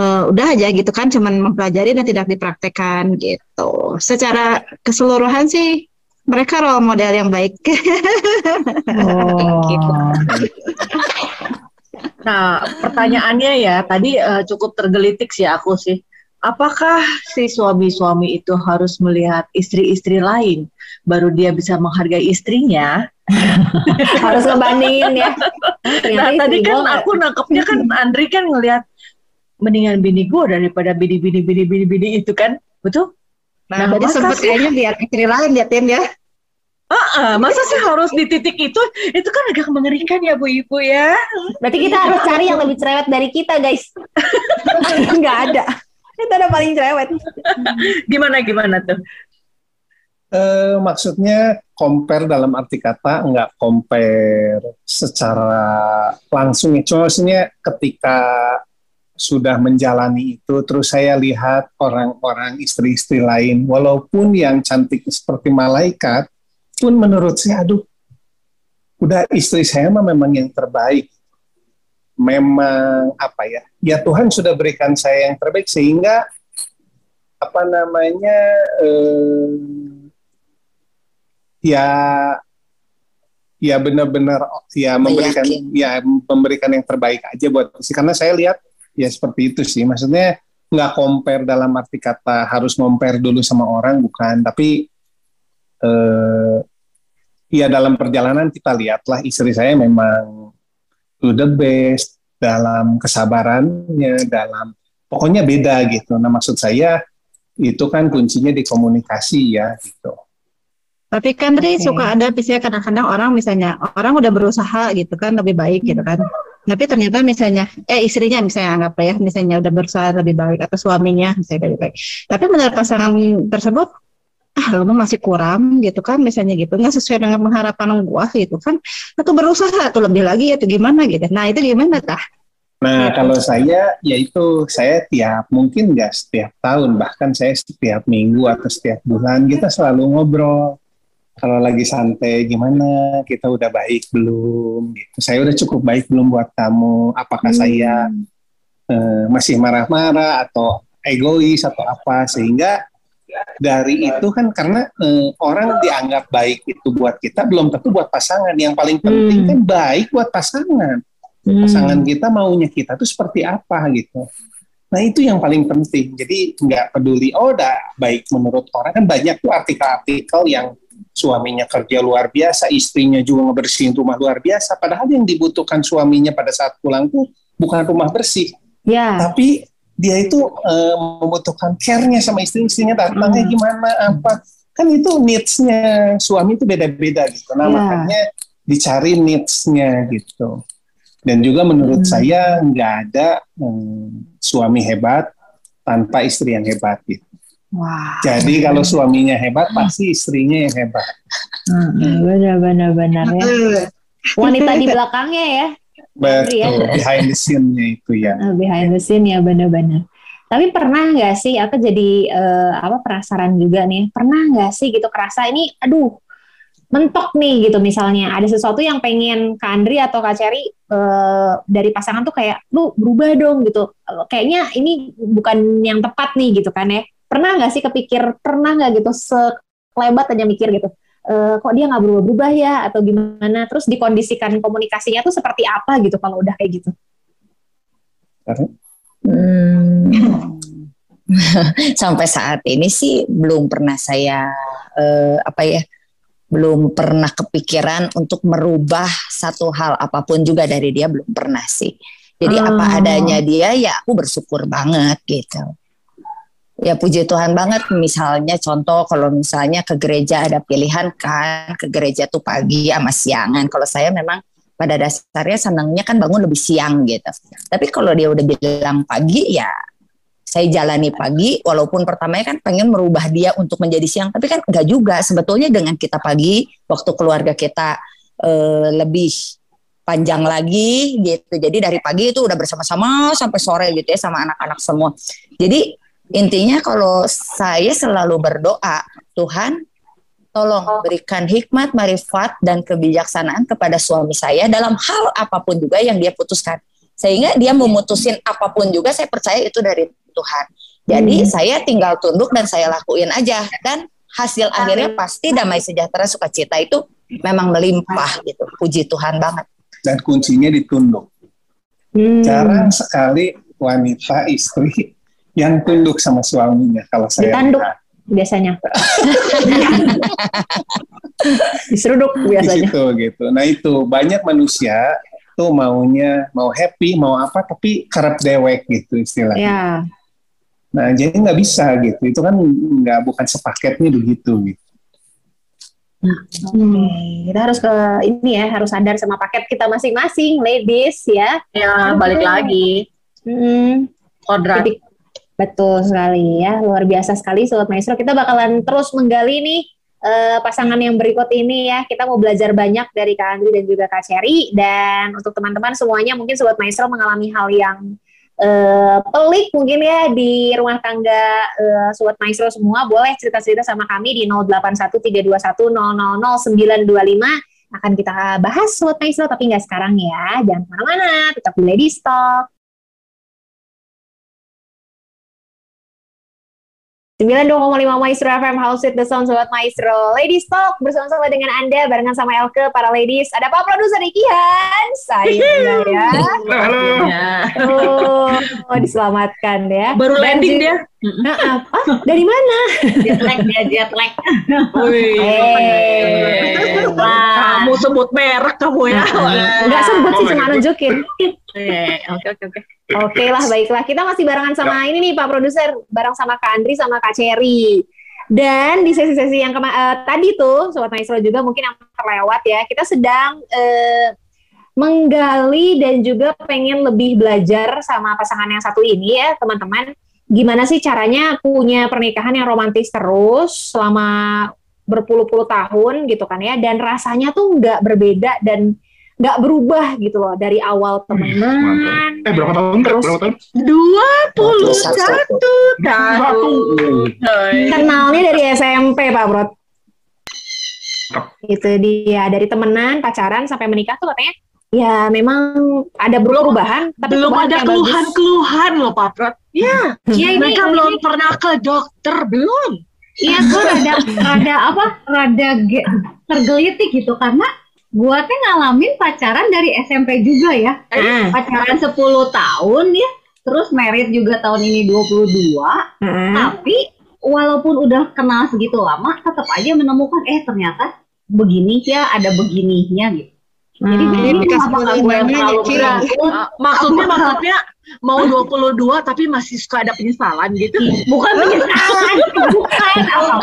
uh, udah aja gitu kan cuman mempelajari dan tidak dipraktekkan gitu secara keseluruhan sih mereka role model yang baik. Oh. gitu. Nah, pertanyaannya ya, tadi uh, cukup tergelitik sih aku sih. Apakah si suami-suami itu harus melihat istri-istri lain baru dia bisa menghargai istrinya? harus ngebandingin ya. nah, tadi kan aku nangkepnya kan Andri kan ngelihat mendingan bini gue daripada bini-bini bini-bini bini itu kan, betul? Nah, nah berarti sempat kayaknya biar istri lain liatin ya. Uh, uh, masa sih harus di titik itu? Itu kan agak mengerikan ya Bu Ibu ya. Berarti kita harus cari yang lebih cerewet dari kita guys. Enggak ada. Itu ada paling cerewet. gimana gimana tuh? Uh, maksudnya compare dalam arti kata nggak compare secara langsung itu maksudnya ketika sudah menjalani itu terus saya lihat orang-orang istri-istri lain walaupun yang cantik seperti malaikat pun menurut saya aduh udah istri saya mah memang yang terbaik. Memang apa ya ya Tuhan sudah berikan saya yang terbaik sehingga apa namanya eh, ya ya benar-benar ya memberikan ya memberikan yang terbaik aja buat sih karena saya lihat ya seperti itu sih. Maksudnya nggak compare dalam arti kata harus compare dulu sama orang bukan. Tapi eh, ya dalam perjalanan kita lihatlah istri saya memang to the best dalam kesabarannya dalam pokoknya beda gitu. Nah maksud saya itu kan kuncinya di komunikasi ya gitu. Tapi kan Tri okay. suka ada misalnya kadang-kadang orang misalnya orang udah berusaha gitu kan lebih baik gitu kan. Tapi ternyata misalnya eh istrinya misalnya anggap ya misalnya udah berusaha lebih baik atau suaminya misalnya lebih baik. Tapi menurut pasangan tersebut ah lu masih kurang gitu kan misalnya gitu nggak sesuai dengan pengharapan gua gitu kan atau berusaha atau lebih lagi atau gimana gitu nah itu gimana tah Nah, kalau saya, yaitu saya tiap, mungkin nggak setiap tahun, bahkan saya setiap minggu atau setiap bulan, kita selalu ngobrol. Kalau lagi santai, gimana? Kita udah baik belum? Gitu. Saya udah cukup baik belum buat kamu? Apakah hmm. saya uh, masih marah-marah atau egois atau apa? Sehingga dari itu kan karena eh, orang dianggap baik itu buat kita belum tentu buat pasangan. Yang paling penting hmm. kan baik buat pasangan. Hmm. pasangan kita maunya kita tuh seperti apa gitu. Nah itu yang paling penting. Jadi nggak peduli oh udah baik menurut orang. Kan banyak tuh artikel-artikel yang suaminya kerja luar biasa istrinya juga ngebersihin rumah luar biasa. Padahal yang dibutuhkan suaminya pada saat pulang tuh bukan rumah bersih. Ya. tapi dia itu uh, membutuhkan care-nya sama istri-istrinya datangnya hmm. gimana apa kan itu needs-nya suami itu beda-beda gitu nah yeah. makanya dicari needs-nya gitu dan juga menurut hmm. saya nggak ada um, suami hebat tanpa istri yang hebat gitu Wah. Jadi kalau suaminya hebat pasti istrinya yang hebat. Hmm, benar benar benar ya. Wanita di belakangnya ya. Betul, ya. behind the scene-nya itu ya. Uh, behind the scene ya benar-benar. Tapi pernah nggak sih, aku jadi uh, apa penasaran juga nih, pernah nggak sih gitu kerasa ini, aduh, mentok nih gitu misalnya, ada sesuatu yang pengen Kak Andri atau Kak Cherry uh, dari pasangan tuh kayak, lu berubah dong gitu, uh, kayaknya ini bukan yang tepat nih gitu kan ya. Pernah nggak sih kepikir, pernah nggak gitu sekelebat aja mikir gitu, uh, kok dia nggak berubah-berubah ya atau gimana terus dikondisikan komunikasinya tuh seperti apa gitu kalau udah kayak gitu Hmm. Sampai saat ini sih belum pernah saya uh, apa ya belum pernah kepikiran untuk merubah satu hal apa pun juga dari dia belum pernah sih. Jadi hmm. apa adanya dia ya aku bersyukur banget gitu. Ya puji Tuhan banget misalnya contoh kalau misalnya ke gereja ada pilihan kan ke gereja tuh pagi sama siangan. Kalau saya memang pada dasarnya senangnya kan bangun lebih siang gitu. Tapi kalau dia udah bilang pagi ya saya jalani pagi walaupun pertamanya kan pengen merubah dia untuk menjadi siang tapi kan enggak juga sebetulnya dengan kita pagi waktu keluarga kita eh, lebih panjang lagi gitu. Jadi dari pagi itu udah bersama-sama sampai sore gitu ya sama anak-anak semua. Jadi intinya kalau saya selalu berdoa, Tuhan tolong berikan hikmat, marifat dan kebijaksanaan kepada suami saya dalam hal apa pun juga yang dia putuskan. Sehingga dia memutusin apa pun juga saya percaya itu dari Tuhan. Jadi hmm. saya tinggal tunduk dan saya lakuin aja dan hasil akhirnya pasti damai sejahtera sukacita itu memang melimpah gitu. Puji Tuhan banget dan kuncinya ditunduk. Hmm. Jarang sekali wanita istri yang tunduk sama suaminya kalau saya ditanduk lihat. biasanya diseruduk biasanya gitu gitu nah itu banyak manusia tuh maunya mau happy mau apa tapi kerap dewek gitu istilahnya ya. nah jadi nggak bisa gitu itu kan nggak bukan sepaketnya begitu gitu Hmm. Kita harus ke ini ya, harus sadar sama paket kita masing-masing, ladies ya. Ya, balik lagi. Hmm. Kodrat. Betul sekali ya, luar biasa sekali Sobat Maestro. Kita bakalan terus menggali nih uh, pasangan yang berikut ini ya. Kita mau belajar banyak dari Kak Andri dan juga Kak Cherry. Dan untuk teman-teman semuanya mungkin Sobat Maestro mengalami hal yang uh, pelik mungkin ya di rumah tangga uh, Sobat Maestro semua, boleh cerita-cerita sama kami di 081321000925 akan kita bahas Sobat Maestro tapi nggak sekarang ya. Jangan ke mana-mana, tetap di Stock. 92,5 Maestro FM House with the Sound Sobat Maestro. Ladies Talk bersama-sama dengan Anda barengan sama Elke para ladies. Ada Pak Produser Ikian saya ya halo oh, oh diselamatkan ya. Baru landing dia. Nah, apa dari mana? Jet lag dia jet lag. Hey. kamu sebut merek kamu ya. Nggak sebut sih cuma nunjukin oke oke oke Oke lah, baiklah. Kita masih barengan sama ya. ini nih Pak Produser, bareng sama Kak Andri sama Kak Cherry. Dan di sesi-sesi yang kema uh, tadi tuh, Sobat Maestro juga mungkin yang terlewat ya, kita sedang uh, menggali dan juga pengen lebih belajar sama pasangan yang satu ini ya, teman-teman. Gimana sih caranya punya pernikahan yang romantis terus selama berpuluh-puluh tahun gitu kan ya, dan rasanya tuh nggak berbeda dan nggak berubah gitu loh dari awal temenan. Eh berapa tahun? Terus berapa tahun? Dua puluh satu tahun. Kenalnya dari SMP Pak Bro. Itu dia dari temenan, pacaran sampai menikah tuh katanya ya memang ada perubahan tapi belum ada keluhan-keluhan loh Pak Prot. Ya, ya ini, mereka ini, belum ini. pernah ke dokter belum. Iya, gue rada rada apa? Rada tergelitik gitu karena gua tuh ngalamin pacaran dari SMP juga ya. Uh. Pacaran 10 tahun ya. Terus merit juga tahun ini 22. Uh. Tapi walaupun udah kenal segitu lama tetap aja menemukan eh ternyata begini ya ada begininya gitu. Hmm. Jadi ini apakah gue yang terlalu Maksudnya maksudnya mau 22 tapi masih suka ada penyesalan gitu. Bukan penyesalan, bukan apa.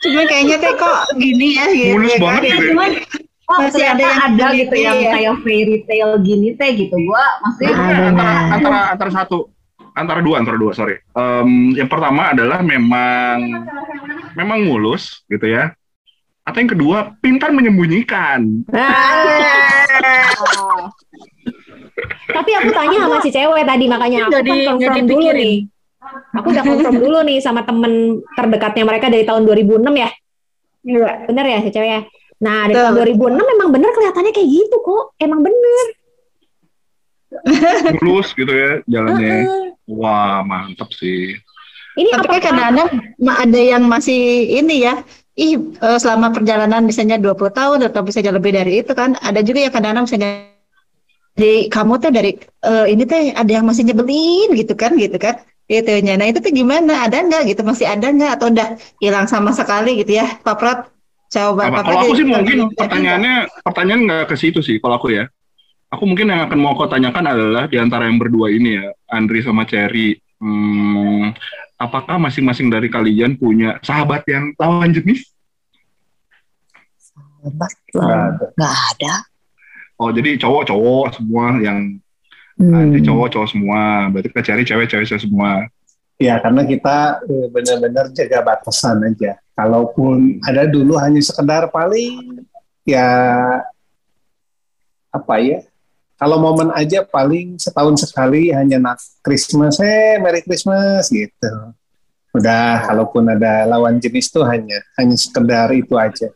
Cuma kayaknya teh kok gini ya gitu. Mulus ya, banget kan? gitu. Ya. oh, masih ada yang ada gitu yang ya. kayak fairy tale gini teh gitu. Gua maksudnya antara antara antara satu antara dua antara dua sorry. Um, yang pertama adalah memang memang mulus gitu ya atau yang kedua pintar menyembunyikan. Tapi aku tanya sama si cewek tadi makanya aku jadi, kan confirm dulu nih. Aku udah confirm dulu nih sama temen terdekatnya mereka dari tahun 2006 ya. Iya. Bener ya si cewek ya? Nah dari tahun 2006 memang bener kelihatannya kayak gitu kok. Emang bener. Mulus gitu ya jalannya. Wah mantap sih. Ini Tapi kan kadang-kadang ada yang masih ini ya, ih uh, selama perjalanan misalnya 20 tahun atau bisa lebih dari itu kan ada juga yang kadang-kadang misalnya dari kamu teh dari eh, ini teh ada yang masih nyebelin gitu kan gitu kan gitu ya. Nah itu tuh gimana? Ada nggak gitu? Masih ada nggak atau udah hilang sama sekali gitu ya, Pak Prat? Coba Apa, Pak kalau Prat aku sih mungkin pertanyaannya pertanyaan nggak ke situ sih kalau aku ya. Aku mungkin yang akan mau aku tanyakan adalah di antara yang berdua ini ya, Andri sama Cherry. Hmm, apakah masing-masing dari kalian punya sahabat yang lawan jenis? Sahabat ada. nggak ada. Oh, jadi cowok-cowok semua yang Hmm. Andri cowok-cowok semua, berarti kita cari cewek-cewek semua. Ya karena kita eh, benar-benar jaga batasan aja. Kalaupun ada dulu hanya sekedar paling ya apa ya? Kalau momen aja paling setahun sekali hanya nak Christmas, eh Merry Christmas gitu. Udah, kalaupun ada lawan jenis tuh hanya hanya sekedar itu aja.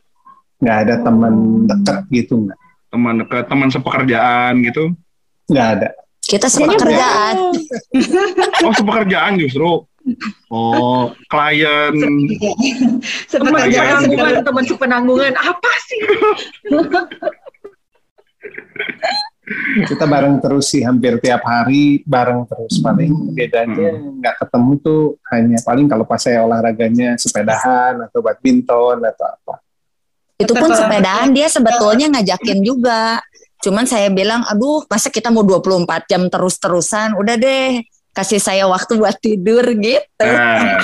Nggak ada teman dekat gitu nggak? Teman dekat, teman sepekerjaan gitu. Nggak ada. Kita sepekerjaan. Oh, sepekerjaan justru. Oh, klien. Teman Iya, penanggungan, teman sepenanggungan apa sih? Kita bareng terus sih hampir tiap hari bareng terus. Paling bedanya nggak ketemu tuh hanya paling kalau pas saya olahraganya sepedahan atau badminton atau apa. Itu pun sepedaan dia sebetulnya ngajakin juga. Cuman saya bilang, aduh masa kita mau 24 jam terus-terusan, udah deh kasih saya waktu buat tidur gitu. Nah,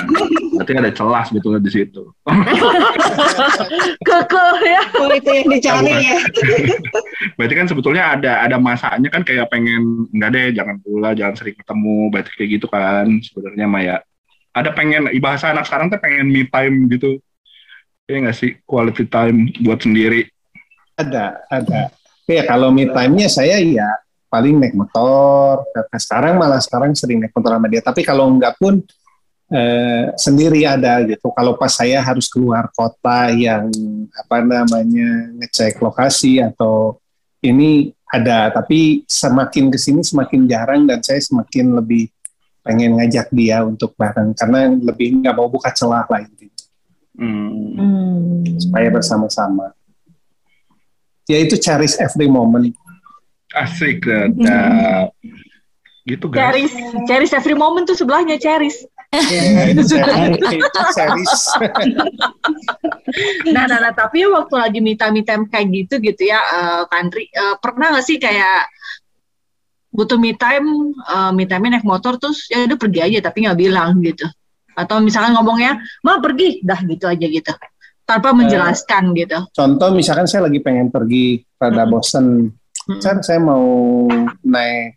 berarti ada celah sebetulnya di situ. Kekeh ya. Oh, itu yang dicari ya. Berarti kan sebetulnya ada ada masanya kan kayak pengen enggak deh jangan pula jangan sering ketemu berarti kayak gitu kan sebenarnya Maya. Ada pengen bahasa anak sekarang tuh pengen me time gitu. Ya nggak sih quality time buat sendiri. Ada, ada. Ya kalau me time-nya saya ya paling naik motor. Karena sekarang malah sekarang sering naik motor sama dia. Tapi kalau enggak pun eh, sendiri ada gitu. Kalau pas saya harus keluar kota yang apa namanya ngecek lokasi atau ini ada. Tapi semakin ke sini semakin jarang dan saya semakin lebih pengen ngajak dia untuk bareng karena lebih nggak mau buka celah lah intinya Hmm. Hmm. supaya bersama-sama. Ya itu cherish every moment. Asik dada. Gitu guys. Ceris, Ceris every moment tuh sebelahnya Ceris. Cherish. Nah, nah, nah, tapi waktu lagi mita-mita kayak gitu gitu ya, eh Kandri, eh, pernah nggak sih kayak butuh me time, eh, me time naik motor terus ya udah pergi aja tapi nggak bilang gitu. Atau misalkan ngomongnya, ma pergi, dah gitu aja gitu. Tanpa menjelaskan gitu. Contoh misalkan saya lagi pengen pergi rada Mm-mm. bosen, Sir, saya mau naik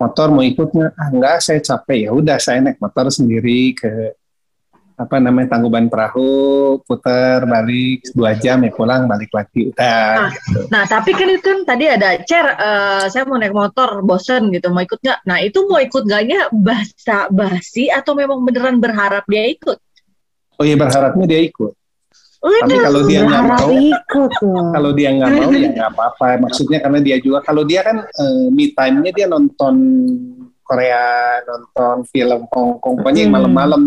motor mau ikut nggak? Ah enggak, saya capek. Ya udah saya naik motor sendiri ke apa namanya Tangkuban Perahu, putar balik dua jam ya pulang balik lagi udah. Ah. Nah, tapi kan itu kan tadi ada cer, eh, saya mau naik motor, bosen gitu, mau ikut nggak? Nah, itu mau ikut nggaknya basa basi atau memang beneran berharap dia ikut? Oh iya berharapnya dia ikut. Tapi kalau dia nggak mau, kalau dia nggak mau ya nggak apa-apa. Maksudnya karena dia juga kalau dia kan eh, me time-nya dia nonton Korea, nonton film Hong Kong, pokoknya yang Hmm. malam-malam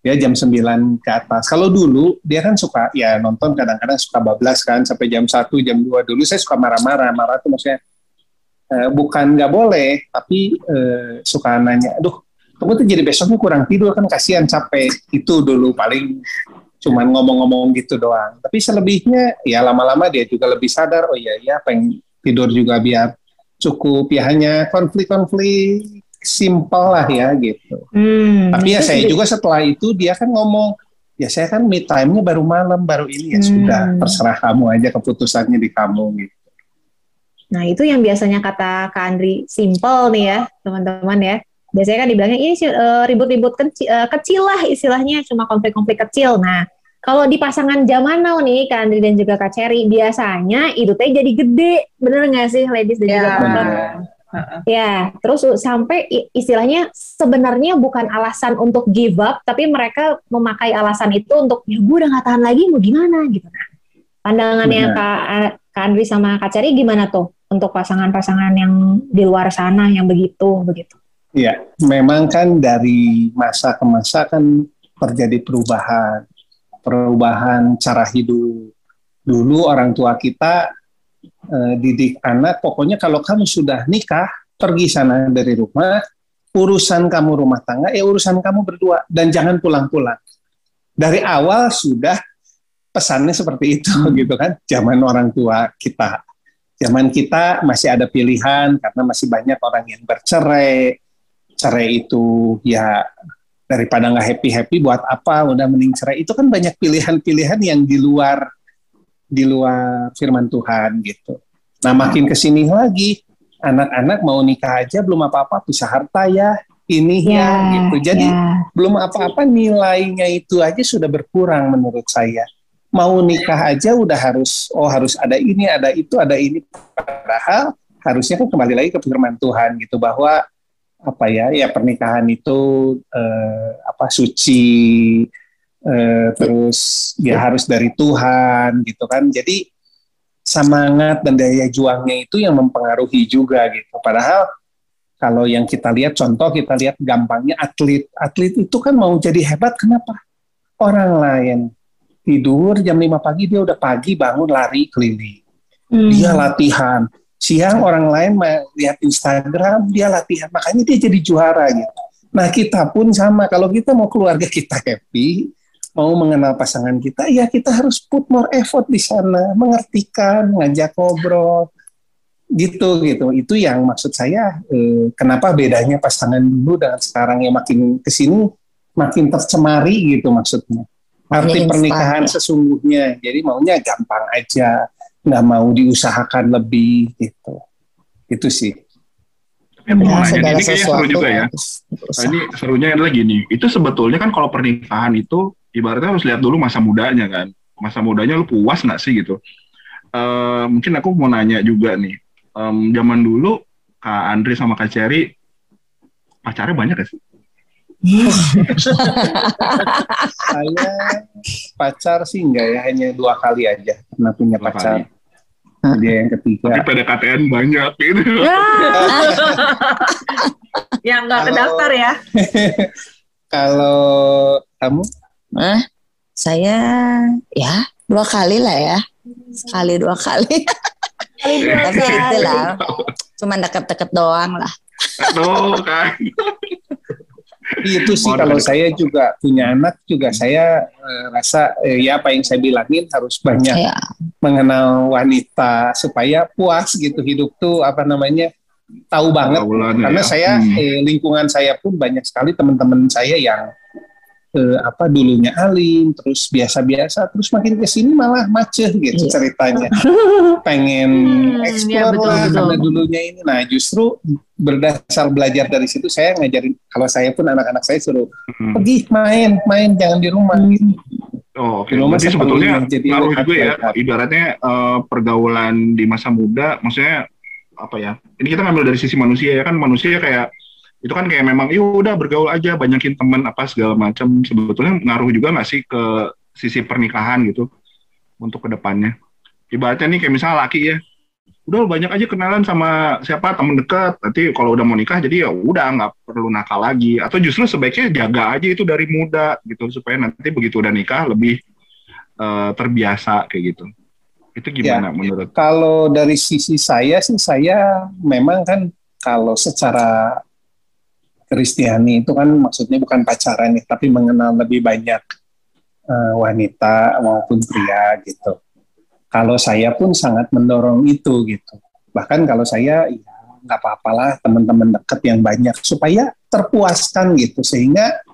dia jam 9 ke atas. Kalau dulu dia kan suka ya nonton kadang-kadang suka bablas kan sampai jam 1, jam 2 dulu saya suka marah-marah. Marah tuh maksudnya eh, bukan nggak boleh, tapi eh, suka nanya, aduh, kamu tuh jadi besoknya kurang tidur kan kasihan capek. Itu dulu paling cuman ngomong-ngomong gitu doang. Tapi selebihnya ya lama-lama dia juga lebih sadar, oh iya iya pengen tidur juga biar cukup ya hanya konflik-konflik simpel lah ya gitu. Hmm, Tapi ya saya juga- juga setelah itu dia kan ngomong, ya saya kan me time-nya baru malam, baru ini ya Hmm. sudah terserah kamu aja keputusannya di kamu gitu. Nah, itu yang biasanya kata Kak Andri simple nih ya, teman-teman ya. Biasanya kan dibilangnya ini sih, eh, ribut-ribut kecil, eh, kecil lah istilahnya, cuma konflik-konflik kecil. Nah, kalau di pasangan zaman now nih, Kak Andri dan juga Kak Cherry, biasanya itu teh jadi gede. Bener nggak sih, ladies dan juga Ya. teman-teman? Benar. Ya, terus sampai istilahnya sebenarnya bukan alasan untuk give up, tapi mereka memakai alasan itu untuk ya gue udah nggak tahan lagi mau gimana gitu. Nah, pandangannya Benar. Kak, Kak Andri sama Kak Ceri gimana tuh untuk pasangan-pasangan yang di luar sana yang begitu begitu? Ya, memang kan dari masa ke masa kan terjadi perubahan, perubahan cara hidup. Dulu orang tua kita eh, didik anak pokoknya kalau kamu sudah nikah pergi sana dari rumah urusan kamu rumah tangga ya urusan kamu berdua. Dan jangan pulang-pulang. Dari awal sudah pesannya seperti itu gitu kan. Zaman orang tua kita. Zaman kita masih ada pilihan karena masih banyak orang yang bercerai cerai itu ya daripada nggak happy happy buat apa? Udah mending cerai. Itu kan banyak pilihan-pilihan yang di luar di luar firman Tuhan gitu. Nah makin ke sini lagi anak-anak mau nikah aja belum apa-apa bisa harta ya ini ya, ya gitu. Jadi ya. belum apa-apa nilainya itu aja sudah berkurang menurut saya. Mau nikah aja udah harus oh harus ada ini ada itu ada ini. Padahal harusnya kan kembali lagi ke firman Tuhan gitu bahwa apa ya ya pernikahan itu eh, apa suci eh, terus ya harus dari Tuhan gitu kan jadi semangat dan daya juangnya itu yang mempengaruhi juga gitu padahal kalau yang kita lihat contoh kita lihat gampangnya atlet atlet itu kan mau jadi hebat kenapa orang lain tidur jam 5 pagi dia udah pagi bangun lari keliling. Hmm. Dia latihan. Siang orang lain lihat Instagram, dia latihan. Makanya dia jadi juara gitu. Nah kita pun sama. Kalau kita mau keluarga kita happy, mau mengenal pasangan kita, ya kita harus put more effort di sana, mengertikan, ngajak ngobrol, gitu gitu. Itu yang maksud saya. Eh, kenapa bedanya pasangan dulu dengan sekarang yang makin ke sini makin tercemari gitu maksudnya arti pernikahan sesungguhnya. Jadi maunya gampang aja, nggak mau diusahakan lebih gitu. Itu sih. Ya, mau nanya, ini kayaknya seru juga ya. Nah, ini serunya adalah gini, itu sebetulnya kan kalau pernikahan itu ibaratnya harus lihat dulu masa mudanya kan. Masa mudanya lu puas nggak sih gitu. Uh, mungkin aku mau nanya juga nih, um, zaman dulu Kak Andri sama Kak Cherry pacarnya banyak gak sih? Saya pacar sih enggak ya, hanya dua kali aja pernah punya dua pacar. Kali. Dia yang ketiga. Tapi PDKT-an banyak gitu. Ya. yang enggak kedaftar ya. kalau kamu? Eh, saya ya dua kali lah ya. Sekali dua kali. Tapi itulah. Cuma deket-deket doang lah. Aduh kan itu sih kalau saya juga punya anak juga saya uh, rasa uh, ya apa yang saya bilangin harus banyak ya. mengenal wanita supaya puas gitu hidup tuh apa namanya tahu banget karena ya. saya hmm. eh, lingkungan saya pun banyak sekali teman-teman saya yang eh, apa dulunya alim terus biasa-biasa terus makin ke sini malah macet gitu yeah. ceritanya pengen hmm, eksplor ya, betul, lah betul. karena dulunya ini nah justru berdasar belajar dari situ saya ngajarin kalau saya pun anak-anak saya suruh hmm. pergi main main jangan di rumah hmm. gitu. Oh, oke. Okay. Berarti sebetulnya jadi ngaruh juga ya, ibaratnya uh, pergaulan di masa muda, maksudnya apa ya? Ini kita ngambil dari sisi manusia ya kan, manusia kayak itu kan kayak memang ya udah bergaul aja banyakin teman apa segala macam sebetulnya ngaruh juga nggak sih ke sisi pernikahan gitu untuk ke depannya? Ibaratnya nih kayak misalnya laki ya udah banyak aja kenalan sama siapa temen dekat nanti kalau udah mau nikah jadi ya udah nggak perlu nakal lagi. Atau justru sebaiknya jaga aja itu dari muda gitu supaya nanti begitu udah nikah lebih uh, terbiasa kayak gitu. Itu gimana ya, menurut? kalau dari sisi saya sih saya memang kan kalau secara Kristiani itu kan maksudnya bukan pacaran ya, tapi mengenal lebih banyak uh, wanita maupun pria gitu. Kalau saya pun sangat mendorong itu gitu. Bahkan kalau saya ya nggak apa-apalah teman-teman dekat yang banyak supaya terpuaskan gitu sehingga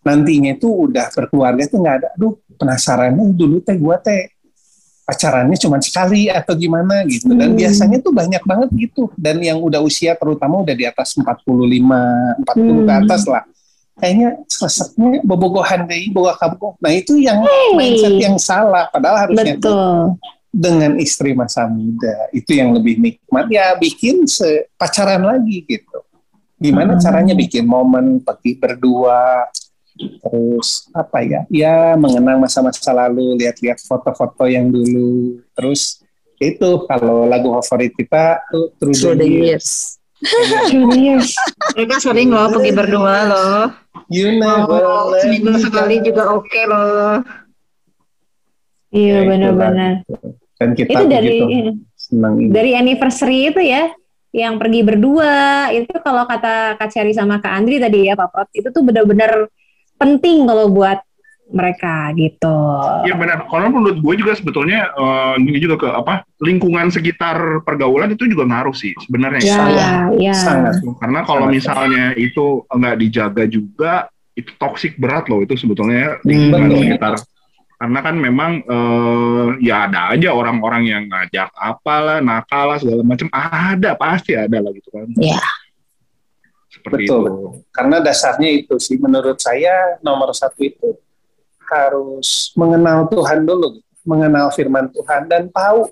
nantinya itu udah berkeluarga itu nggak ada, aduh penasaran dulu teh gua teh pacarannya cuma sekali atau gimana gitu dan hmm. biasanya tuh banyak banget gitu dan yang udah usia terutama udah di atas 45 40 hmm. ke atas lah kayaknya resepnya bobogohan deh boga kamu nah itu yang hey. mindset yang salah padahal harusnya Betul. dengan istri masa muda itu yang lebih nikmat ya bikin pacaran lagi gitu gimana hmm. caranya bikin momen pergi berdua terus apa ya ya mengenang masa-masa lalu lihat-lihat foto-foto yang dulu terus itu kalau lagu favorit kita tuh True, True the Years. True the Years. Mereka sering loh pergi berdua loh. You know, oh, seminggu sekali juga oke okay loh. Iya ya, benar-benar. Dan kita itu dari senang ini. Dari anniversary itu ya, yang pergi berdua, itu kalau kata Kak Cherry sama Kak Andri tadi ya Pak Prot, itu tuh benar-benar penting kalau buat mereka gitu. Iya benar. Kalau menurut gue juga sebetulnya uh, gini juga ke apa lingkungan sekitar pergaulan itu juga ngaruh sih sebenarnya. Ya, ya. Sangat. Karena kalau misalnya itu nggak dijaga juga itu toksik berat loh itu sebetulnya lingkungan betul. sekitar. Karena kan memang uh, ya ada aja orang-orang yang ngajak apalah, nakal lah segala macam ada pasti ada lah gitu kan. Iya. Seperti Betul. itu. Karena dasarnya itu sih menurut saya nomor satu itu harus mengenal Tuhan dulu, mengenal firman Tuhan dan tahu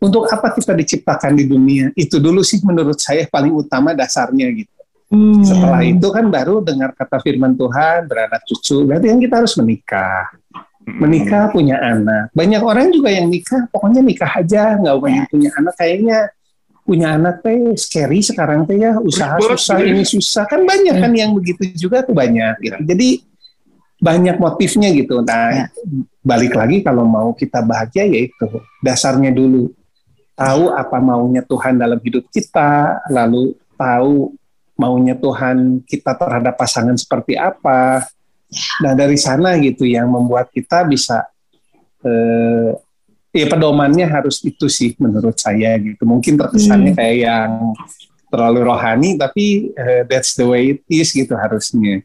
untuk apa kita diciptakan di dunia. Itu dulu sih menurut saya paling utama dasarnya gitu. Hmm. Setelah itu kan baru dengar kata firman Tuhan, beranak cucu. Berarti kan kita harus menikah. Menikah punya anak. Banyak orang juga yang nikah, pokoknya nikah aja, nggak pengen punya anak. Kayaknya punya anak teh scary sekarang teh ya, usaha Ribet, susah, ini susah. Kan banyak kan yang begitu juga tuh banyak. Gitu. Jadi banyak motifnya gitu. Nah, balik lagi kalau mau kita bahagia yaitu dasarnya dulu tahu apa maunya Tuhan dalam hidup kita, lalu tahu maunya Tuhan kita terhadap pasangan seperti apa. Nah dari sana gitu yang membuat kita bisa eh, ya pedomannya harus itu sih menurut saya gitu. Mungkin terkesannya kayak yang terlalu rohani, tapi eh, that's the way it is gitu harusnya.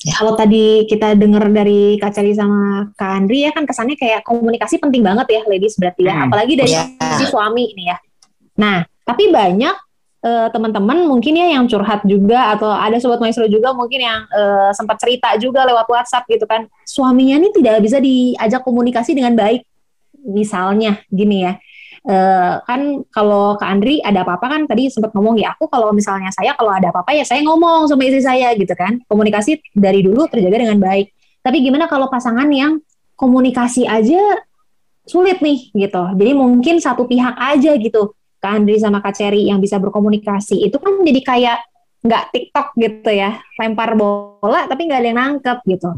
Kalau tadi kita dengar dari Kak Celi sama Kak Andri ya kan kesannya kayak komunikasi penting banget ya ladies berarti ya. Hmm. Apalagi dari Iya. si suami ini ya. Nah, tapi banyak eh, teman-teman mungkin ya yang curhat juga atau ada sobat maestro juga mungkin yang eh, sempat cerita juga lewat WhatsApp gitu kan. Suaminya ini tidak bisa diajak komunikasi dengan baik. Misalnya gini ya. eh, kan kalau Kak Andri ada apa-apa kan tadi sempat ngomong ya aku kalau misalnya saya kalau ada apa-apa ya saya ngomong sama istri saya gitu kan. Komunikasi dari dulu terjaga dengan baik. Tapi gimana kalau pasangan yang komunikasi aja sulit nih gitu. Jadi mungkin satu pihak aja gitu Kak Andri sama Kak Cherry yang bisa berkomunikasi. Itu kan jadi kayak nggak TikTok gitu ya lempar bola tapi nggak ada yang nangkep gitu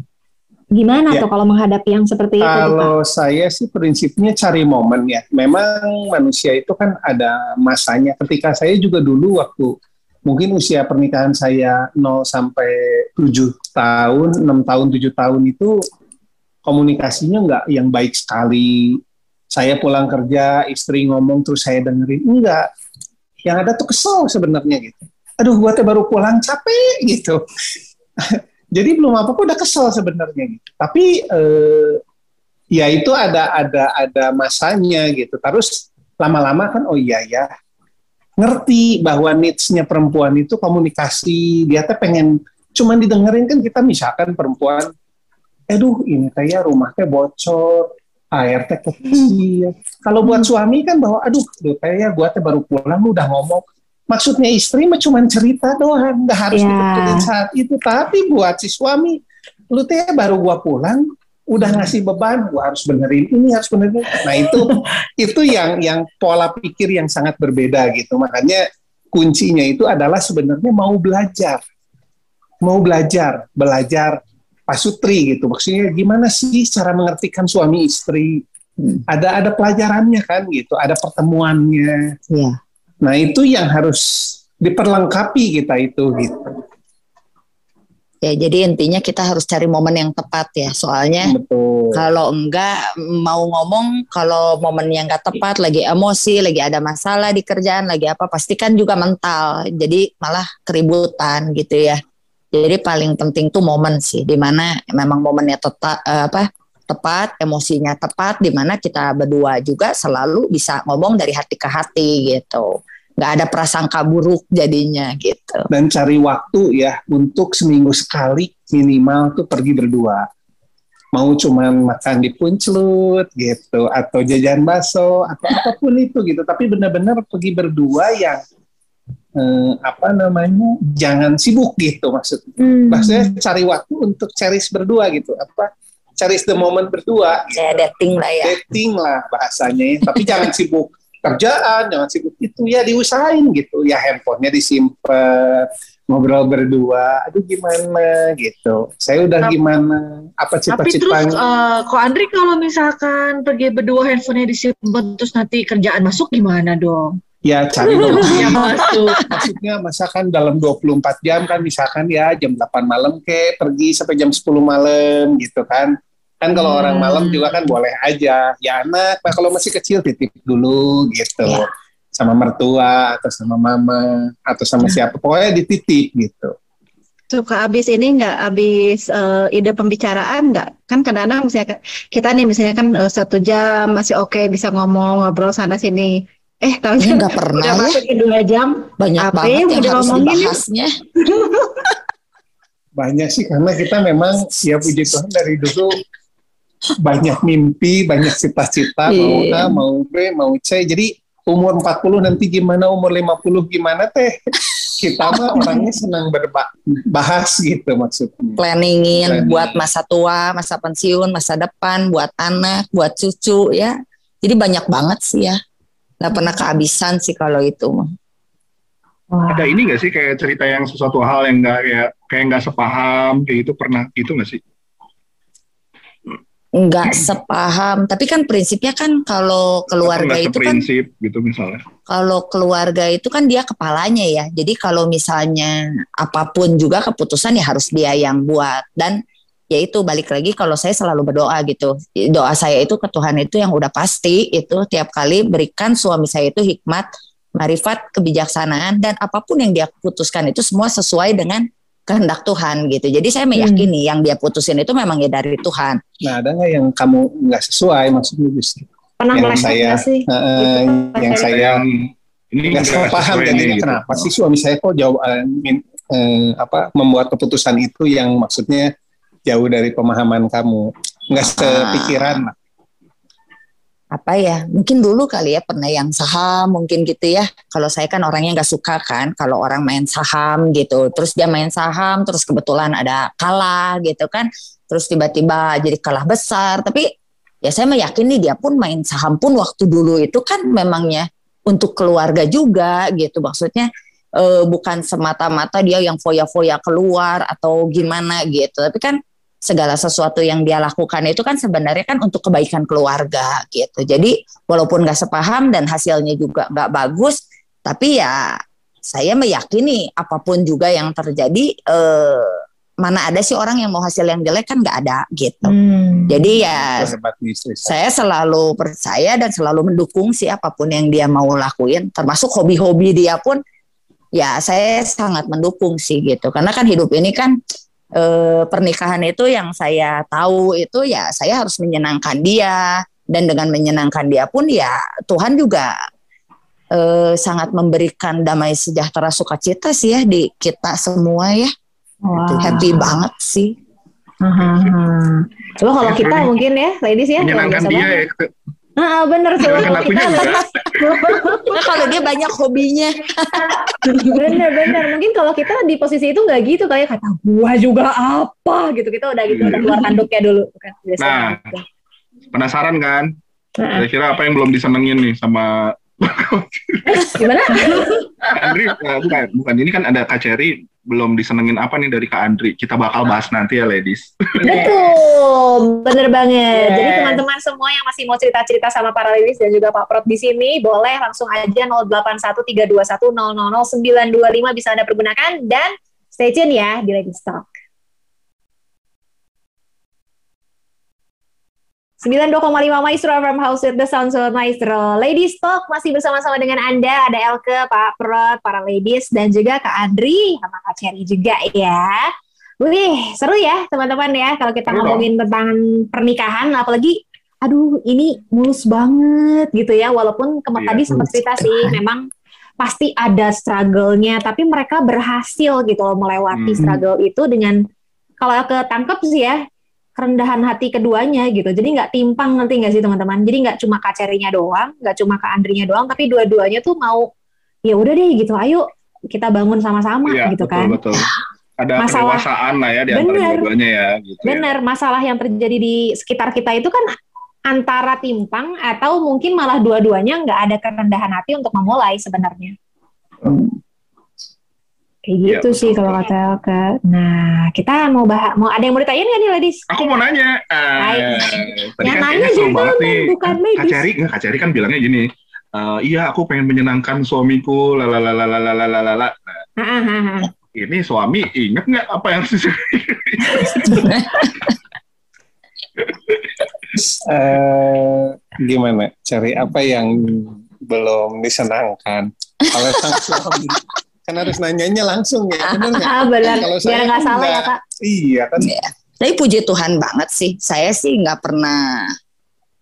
gimana Ya. tuh kalau menghadapi yang seperti itu tuh? Kalau saya sih prinsipnya cari momen ya. Memang manusia itu kan ada masanya. Ketika saya juga dulu waktu mungkin usia pernikahan saya 0 sampai 7 tahun, 6 tahun, 7 tahun itu komunikasinya nggak yang baik sekali. Saya pulang kerja, istri ngomong terus saya dengerin. Enggak. Yang ada tuh kesel sebenarnya gitu. Aduh, gua teh baru pulang capek gitu. Jadi belum apa-apa udah kesel sebenarnya gitu. Tapi eh, ya itu ada ada ada masanya gitu. Terus lama-lama kan oh iya ya ngerti bahwa needs-nya perempuan itu komunikasi. Dia teh pengen cuman didengerin kan kita misalkan perempuan, aduh ini teh ya rumahnya bocor, air teh kecil. Kalau buat suami kan bahwa aduh, aduh teh ya gua teh baru pulang lu udah ngomong. Maksudnya istri mah cuma cerita doang, nggak harus Ya. dibetulin saat itu. Tapi buat si suami, lu teh baru gua pulang, udah ngasih beban, gua harus benerin ini, harus benerin. Nah itu itu yang yang pola pikir yang sangat berbeda gitu. Makanya kuncinya itu adalah sebenarnya mau belajar, mau belajar, belajar pasutri gitu. Maksudnya gimana sih cara mengertikan suami istri? Ada ada pelajarannya kan gitu, ada pertemuannya. Iya. Nah itu yang harus diperlengkapi kita itu gitu. Ya, jadi intinya kita harus cari momen yang tepat ya. Soalnya Betul. kalau enggak mau ngomong kalau momen yang enggak tepat lagi emosi lagi ada masalah di kerjaan lagi apa pasti kan juga mental jadi malah keributan gitu ya jadi paling penting tuh momen sih di mana memang momennya tepat apa tepat emosinya tepat di mana kita berdua juga selalu bisa ngomong dari hati ke hati gitu nggak ada prasangka buruk jadinya gitu Dan cari waktu ya untuk seminggu sekali minimal tuh pergi berdua. Mau cuman makan di puncelut gitu atau jajan bakso atau apa pun itu gitu. Tapi benar-benar pergi berdua yang eh, apa namanya jangan sibuk gitu maksudnya. Hmm. Maksudnya cari waktu untuk cherish berdua gitu. Apa cherish the moment berdua. kayak dating lah ya dating lah bahasanya ya. tapi jangan sibuk kerjaan jangan sibuk itu ya diusahain gitu. Ya handphonenya disimpan ngobrol berdua. Aduh gimana gitu. Saya udah Tapi- gimana? Apa Tapi terus cita-citanya? eh, kok Andri kalau misalkan pergi berdua handphonenya disimpan terus nanti kerjaan masuk gimana dong? ya cari dong. Ya masuk. maksudnya masakan dalam 24 jam kan misalkan ya jam 8 malam ke pergi sampai jam 10 malam gitu kan kan kalau Hmm. orang malam juga kan boleh aja ya anak nah kalau masih kecil titip dulu gitu Ya. sama mertua atau sama mama atau sama siapa pokoknya dititip gitu Suka habis ini nggak habis eh, ide pembicaraan nggak? Kan kadang-kadang misalnya kita nih misalnya kan eh, satu jam masih oke bisa ngomong ngobrol sana sini. Eh tahu Ya nggak pernah udah ya. masuk ke dua jam. Banyak Apa banget yang yang udah harus dibahasnya. banyak sih karena kita memang ya puji Tuhan dari dulu banyak mimpi, banyak cita-cita, mau A, Iya. mau B, mau C. Jadi umur 40 nanti gimana, umur 50 gimana teh. Kita mah orangnya senang berbahas gitu maksudnya. Planningin Planning. buat masa tua, masa pensiun, masa depan, buat anak, buat cucu ya. Jadi banyak banget sih ya. Nggak pernah kehabisan sih kalau itu mah. Ada ini nggak sih kayak cerita yang sesuatu hal yang nggak kayak kayak nggak sepaham kayak itu pernah gitu nggak sih? Nggak sepaham. Tapi kan prinsipnya kan kalau keluarga itu kan seprinsip gitu misalnya. kalau keluarga itu kan dia kepalanya ya. Jadi kalau misalnya apa pun juga keputusan ya harus dia yang buat. Dan ya itu balik lagi kalau saya selalu berdoa gitu. Doa saya itu ke Tuhan itu yang udah pasti itu tiap kali berikan suami saya itu hikmat marifat kebijaksanaan dan apa pun yang dia putuskan itu semua sesuai dengan kehendak Tuhan gitu jadi saya meyakini yang dia putusin itu memang ya dari Tuhan Nah ada nggak yang kamu nggak sesuai maksudnya justru? Pernah Yang saya- sih? Eh, Gitu, yang saya Yang ini nggak paham nih, gitu. kenapa sih suami saya kok jauh eh, min- eh, apa membuat keputusan itu yang maksudnya jauh dari pemahaman kamu nggak sepikiran lah. Apa ya mungkin dulu kali ya pernah yang saham mungkin gitu ya. Kalau saya kan orangnya nggak suka kan kalau orang main saham gitu. Terus dia main saham terus kebetulan ada kalah gitu kan. Terus tiba-tiba jadi kalah besar. Tapi ya saya meyakini dia pun main saham pun waktu dulu itu kan memangnya untuk keluarga juga gitu. Maksudnya eh, bukan semata-mata dia yang foya-foya keluar atau gimana gitu. Tapi kan segala sesuatu yang dia lakukan itu kan sebenarnya kan untuk kebaikan keluarga gitu. Jadi walaupun nggak sepaham dan hasilnya juga nggak bagus, tapi ya saya meyakini apa pun juga yang terjadi, eh, mana ada sih orang yang mau hasil yang jelek kan nggak ada gitu. Hmm. Jadi ya saya selalu percaya dan selalu mendukung sih apa pun yang dia mau lakuin, termasuk hobi-hobi dia pun ya saya sangat mendukung sih gitu. Karena kan hidup ini kan eh, pernikahan itu yang saya tahu itu ya saya harus menyenangkan dia dan dengan menyenangkan dia pun ya Tuhan juga eh, sangat memberikan damai sejahtera sukacita sih ya di kita semua ya. Wah. Happy banget sih. Aha. Coba kalau kita mungkin ya, ladies ya, Menyenangkan dia ya. Ah, bener coba Menyenangkan kalau akunya kita juga. Nah, kalau dia banyak hobinya. Bener bener. Mungkin kalau kita di posisi itu nggak gitu kayak kata gua juga apa? gitu. Kita udah gitu udah keluar handuknya dulu. Kan biasanya Nah. Penasaran kan? Nah, Kira-kira apa yang belum disenengin nih sama gimana Andri? Eh, bukan, bukan. Ini kan ada Kak Cherry belum disenengin apa nih dari Kak Andri. Kita bakal bahas nanti ya, ladies. Betul, bener banget. Yes. Jadi teman-teman semua yang masih mau cerita-cerita sama para ladies dan juga Pak Prot di sini, boleh langsung aja 081321000925 bisa Anda pergunakan dan stay tune ya di Ladies Talk. 92,5 Maestro from House with the Sound Sobat Maestro. Ladies Talk masih bersama-sama dengan Anda. Ada Elke, Pak Prot, para ladies, dan juga Kak Andri, sama Kak Cherry juga ya. Wih, seru ya teman-teman ya kalau kita Seru ngomongin tentang pernikahan, apalagi aduh ini mulus banget gitu ya. Walaupun kemarin Iya, tadi sempat cerita sih, memang pasti ada struggle-nya, tapi mereka berhasil gitu loh melewati Hmm. struggle itu dengan kalau ketangkep sih ya kerendahan hati keduanya gitu. Jadi nggak timpang ngerti nggak sih teman-teman? Jadi nggak cuma Kak Cherry-nya doang, nggak cuma Kak Andrinya doang, tapi dua-duanya tuh mau ya udah deh gitu. Ayo kita bangun sama-sama Iya, gitu betul, kan. betul. Ada Masalah- kedewasaan lah ya di antara Bener. dua-duanya ya. Gitu ya. Bener, masalah yang terjadi di sekitar kita itu kan antara timpang atau mungkin malah dua-duanya nggak ada kerendahan hati untuk memulai sebenarnya. Kayak Iya, gitu sih betul, kalau kata Elke. Nah, kita mau bahas, mau ada yang mau ditanyain nggak nih, ladies? Aku mau nanya. eh, Hai. tadi Yang kan nanya gentleman, nih. bukan Kak ladies. Ceri, nggak, Kak Ceri kan bilangnya gini. eh, iya, aku pengen menyenangkan suamiku. Lalalalalalala. Nah, Hahaha. ini suami inget nggak apa yang Eh, gimana? Cari apa yang belum disenangkan? Kalau sang suami kan harus nanyanya langsung ya, benar nggak? Ah, benar. Kalau Biar saya nggak salah ya. Kak. Iya kan? Tapi puji Tuhan banget sih. Saya sih nggak pernah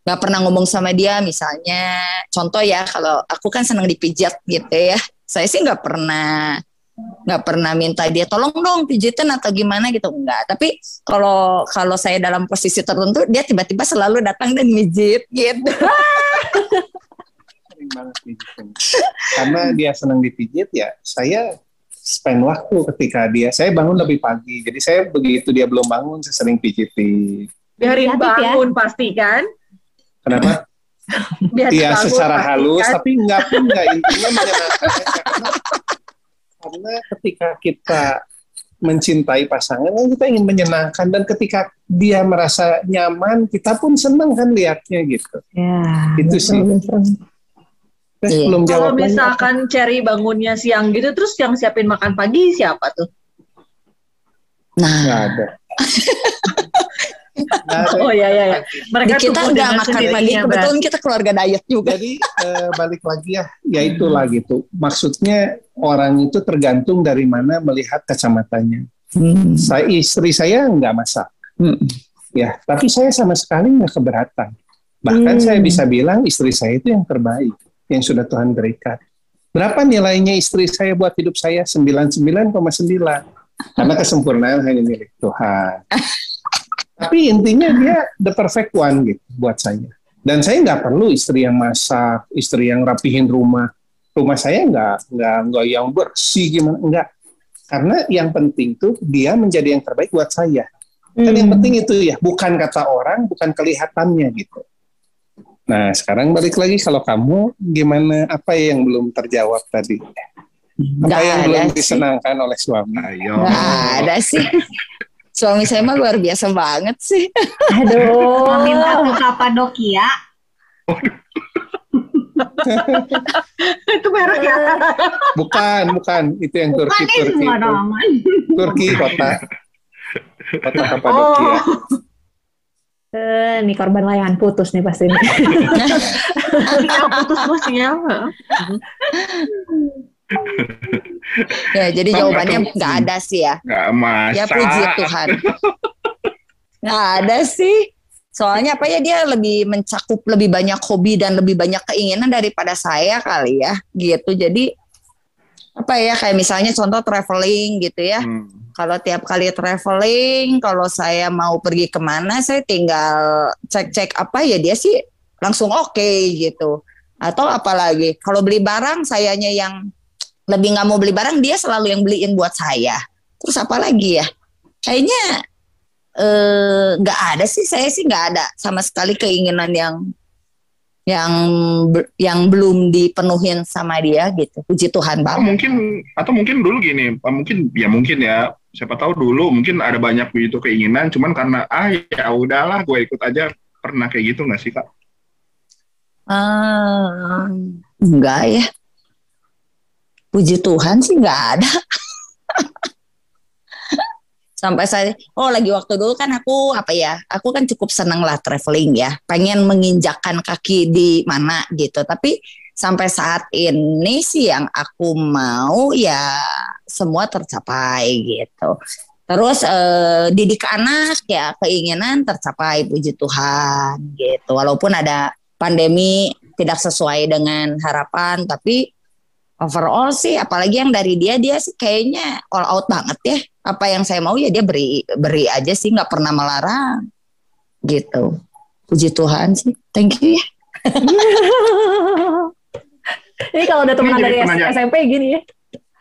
nggak pernah ngomong sama dia misalnya contoh ya kalau aku kan senang dipijat gitu ya saya sih nggak pernah nggak pernah minta dia tolong dong pijitin atau gimana gitu enggak tapi kalau kalau saya dalam posisi tertentu dia tiba-tiba selalu datang dan mijit gitu banget pijitin. Karena dia senang dipijit ya, saya spend waktu ketika dia. Saya bangun lebih pagi, jadi saya begitu dia belum bangun, saya sering pijitin. Biarin ya. bangun pasti kan? Kenapa? Biar Iya bangun secara pasti halus, kan? tapi enggak pun enggak intinya menyenangkan karena, karena ketika kita mencintai pasangan kan kita ingin menyenangkan dan ketika dia merasa nyaman kita pun senang kan lihatnya gitu. Ya, Itu betul, sih. betul. Iya. belum Kalau misalkan Cherry bangunnya siang gitu, terus yang siapin makan pagi siapa tuh? nah Nggak ada. Oh iya iya iya. Mereka kita nggak makan pagi kebetulan kita keluarga diet juga Jadi eh, balik lagi ya, ya itulah gitu. Maksudnya orang itu tergantung dari mana melihat kacamatanya. Hmm. Saya istri saya nggak masak, Hmm. ya, tapi saya sama sekali nggak keberatan. Bahkan Hmm. saya bisa bilang istri saya itu yang terbaik yang sudah Tuhan berikan. Berapa nilainya istri saya buat hidup saya? 99,9. Karena kesempurnaan hanya milik Tuhan. Tapi intinya dia the perfect one gitu buat saya. Dan saya nggak perlu istri yang masak, istri yang rapihin rumah. Rumah saya nggak nggak nggak yang bersih gimana enggak. Karena yang penting tuh dia menjadi yang terbaik buat saya. Kan yang Hmm. penting itu ya, bukan kata orang, bukan kelihatannya gitu. Nah, sekarang balik lagi kalau kamu gimana apa yang belum terjawab tadi? Apa Nggak yang belum sih. disenangkan oleh suami? Ayo. nggak ada sih suami saya mah luar biasa banget sih Aduh. Meminta ke Kapadokia. itu merek ya. Bukan, bukan. Itu yang Turki, Bukan Turki. Turki kota. Kota Oh, Kapadokia. Eh, nih korban layangan putus nih pasti. putus semua sinyal. ya jadi Bang, jawabannya nggak ada sih ya Nggak masa. ya puji Tuhan nggak ada sih soalnya apa ya dia lebih mencakup lebih banyak hobi dan lebih banyak keinginan daripada saya kali ya gitu jadi apa ya kayak misalnya contoh traveling gitu ya Hmm. Kalau tiap kali traveling, kalau saya mau pergi ke mana, saya tinggal cek-cek apa ya dia sih langsung oke gitu. Atau apalagi kalau beli barang, sayanya yang lebih nggak mau beli barang, dia selalu yang beliin buat saya. Terus apa lagi ya? Kayaknya eh, nggak ada sih, saya sih nggak ada sama sekali keinginan yang yang yang belum dipenuhin sama dia gitu. Puji Tuhan banget. mungkin atau mungkin dulu gini, mungkin ya mungkin ya siapa tahu dulu mungkin ada banyak begitu keinginan, cuman karena ah ya udahlah gue ikut aja pernah kayak gitu nggak sih kak? Ah, enggak ya. Puji Tuhan sih enggak ada. Sampai saya, oh lagi waktu dulu kan aku apa ya, aku kan cukup seneng lah traveling ya, pengen menginjakkan kaki di mana gitu. Tapi sampai saat ini sih yang aku mau ya semua tercapai gitu. Terus eh, didik anak ya keinginan tercapai puji Tuhan gitu. Walaupun ada pandemi tidak sesuai dengan harapan tapi overall sih apalagi yang dari dia dia sih kayaknya all out banget ya apa yang saya mau ya dia beri beri aja sih nggak pernah melarang gitu puji Tuhan sih thank you ya Ini kalau udah jadi dari SMP gini ya.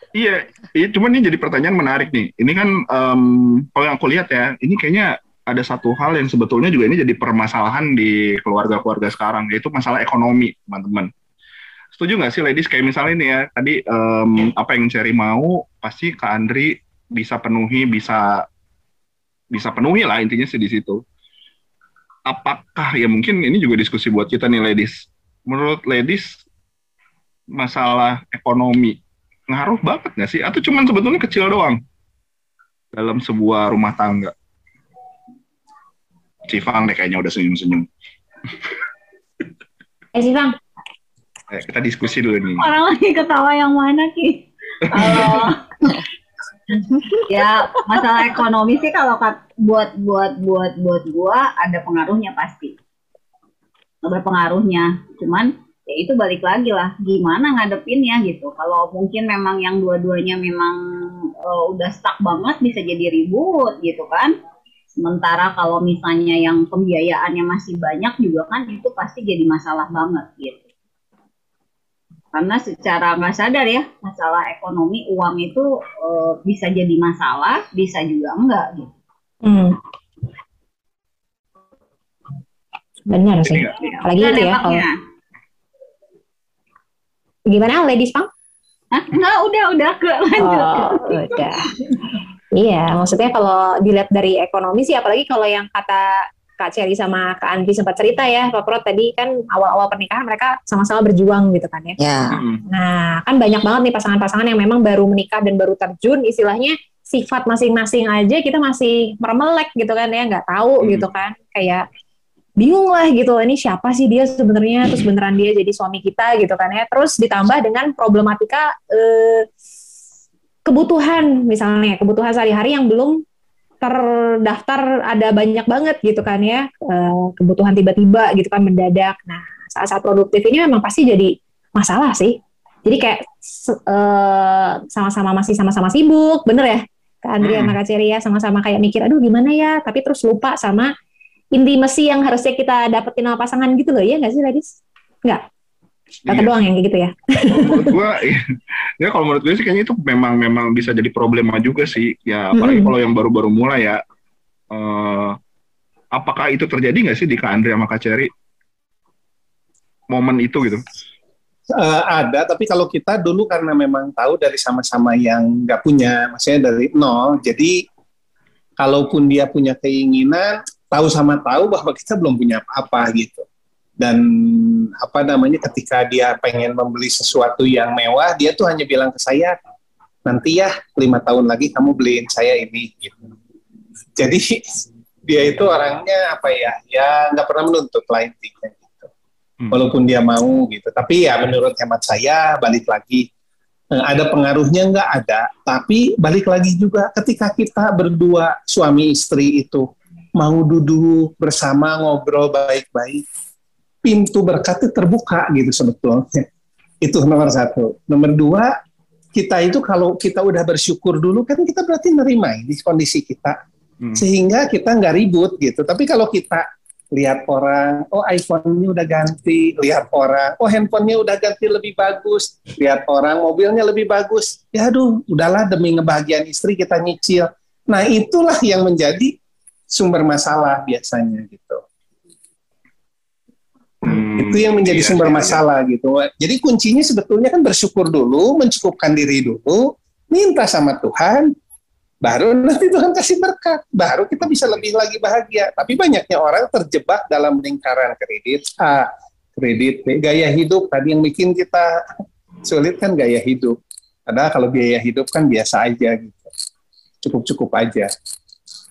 Iya, iya, cuman ini jadi pertanyaan menarik nih. Ini kan em, kalau yang aku lihat ya, ini kayaknya ada satu hal yang sebetulnya juga ini jadi permasalahan di keluarga-keluarga sekarang, yaitu masalah ekonomi, teman-teman. setuju nggak sih ladies kayak misalnya nih ya tadi em, apa yang Cherry mau pasti Kak Andri bisa penuhi bisa bisa penuhi lah intinya sih di situ. Apakah ya mungkin ini juga diskusi buat kita nih ladies. Menurut ladies masalah ekonomi ngaruh banget nggak sih? Atau cuman sebetulnya kecil doang dalam sebuah rumah tangga? Cifang deh kayaknya udah senyum-senyum. Eh sih Bang, Eh, kita diskusi dulu nih. Orang lagi ketawa yang mana Ki? Kalau ya masalah ekonomi sih kalau buat buat buat buat gua ada pengaruhnya pasti. Ada pengaruhnya. Cuman ya itu balik lagi lah gimana ngadepinnya gitu. Kalau mungkin memang yang dua-duanya memang eh, udah stuck banget bisa jadi ribut gitu kan. Sementara kalau misalnya yang pembiayaannya masih banyak juga kan itu pasti jadi masalah banget gitu karena secara nggak sadar ya masalah ekonomi uang itu eh, bisa jadi masalah bisa juga enggak gitu hmm. benar sih. Nggak- Apalagi itu ya kalau. Gimana ladies Bang? Hah? Enggak, udah udah ke lanjut Oh, udah. Iya, maksudnya kalau dilihat dari ekonomi sih, apalagi kalau yang kata Kak Cherry sama Kak Andri sempat cerita ya, Pak Pro tadi kan awal-awal pernikahan mereka sama-sama berjuang gitu kan ya. Ya, Mm-mm. Nah, kan banyak banget nih pasangan-pasangan yang memang baru menikah dan baru terjun, istilahnya sifat masing-masing aja kita masih meremelek gitu kan ya, nggak tahu Hmm. gitu kan, kayak bingung lah gitu, ini siapa sih dia sebenarnya, terus beneran dia jadi suami kita gitu kan ya, terus ditambah dengan problematika eh, kebutuhan misalnya, kebutuhan sehari-hari yang belum terdaftar ada banyak banget gitu kan ya, eh, kebutuhan tiba-tiba gitu kan mendadak. Nah, saat-saat produktif ini memang pasti jadi masalah sih. Jadi kayak eh, sama-sama masih sama-sama sibuk, bener ya? Kak Andri sama Kak Cherry ya sama-sama kayak mikir, aduh gimana ya? Tapi terus lupa sama intimasi yang harusnya kita dapetin sama pasangan gitu loh, ya nggak sih, ladies? Nggak? Kakak Iya. doang yang kayak gitu ya? menurut gua ya, ya kalau menurut gue sih kayaknya itu memang memang bisa jadi problema juga sih ya apalagi Mm-mm. kalau yang baru-baru mulai ya eh, apakah itu terjadi nggak sih di Kak Andri sama Kak Cherry momen itu gitu Eh, ada, tapi kalau kita dulu karena memang tahu dari sama-sama yang nggak punya, maksudnya dari nol, jadi kalaupun dia punya keinginan, tahu sama tahu bahwa kita belum punya apa-apa gitu. Dan apa namanya, ketika dia pengen membeli sesuatu yang mewah, dia tuh hanya bilang ke saya, nanti ya lima tahun lagi kamu beliin saya ini gitu. Jadi dia itu orangnya apa ya, ya nggak pernah menuntut lah intinya gitu Hmm. walaupun dia mau gitu. Tapi ya menurut hemat saya balik lagi eh, ada pengaruhnya nggak ada. Tapi balik lagi juga ketika kita berdua suami istri itu mau duduk bersama ngobrol baik-baik, pintu berkat itu terbuka gitu sebetulnya. Itu nomor satu. Nomor dua kita itu kalau kita udah bersyukur dulu kan kita berarti nerima ini kondisi kita Hmm. sehingga kita nggak ribut gitu. Tapi kalau kita lihat orang, oh iPhone-nya udah ganti, lihat orang, oh handphonenya udah ganti lebih bagus, lihat orang mobilnya lebih bagus, ya aduh, udahlah demi ngebahagiaan istri kita nyicil. Nah itulah yang menjadi sumber masalah biasanya gitu. Hmm, Itu yang menjadi iya, sumber iya, iya. masalah gitu. Jadi kuncinya sebetulnya kan bersyukur dulu, mencukupkan diri dulu, minta sama Tuhan, baru nanti Tuhan kasih berkat, baru kita bisa lebih lagi bahagia. Tapi banyaknya orang terjebak dalam lingkaran kredit A, kredit B, gaya hidup tadi yang bikin kita sulit kan gaya hidup. Padahal kalau biaya hidup kan biasa aja gitu, cukup-cukup aja.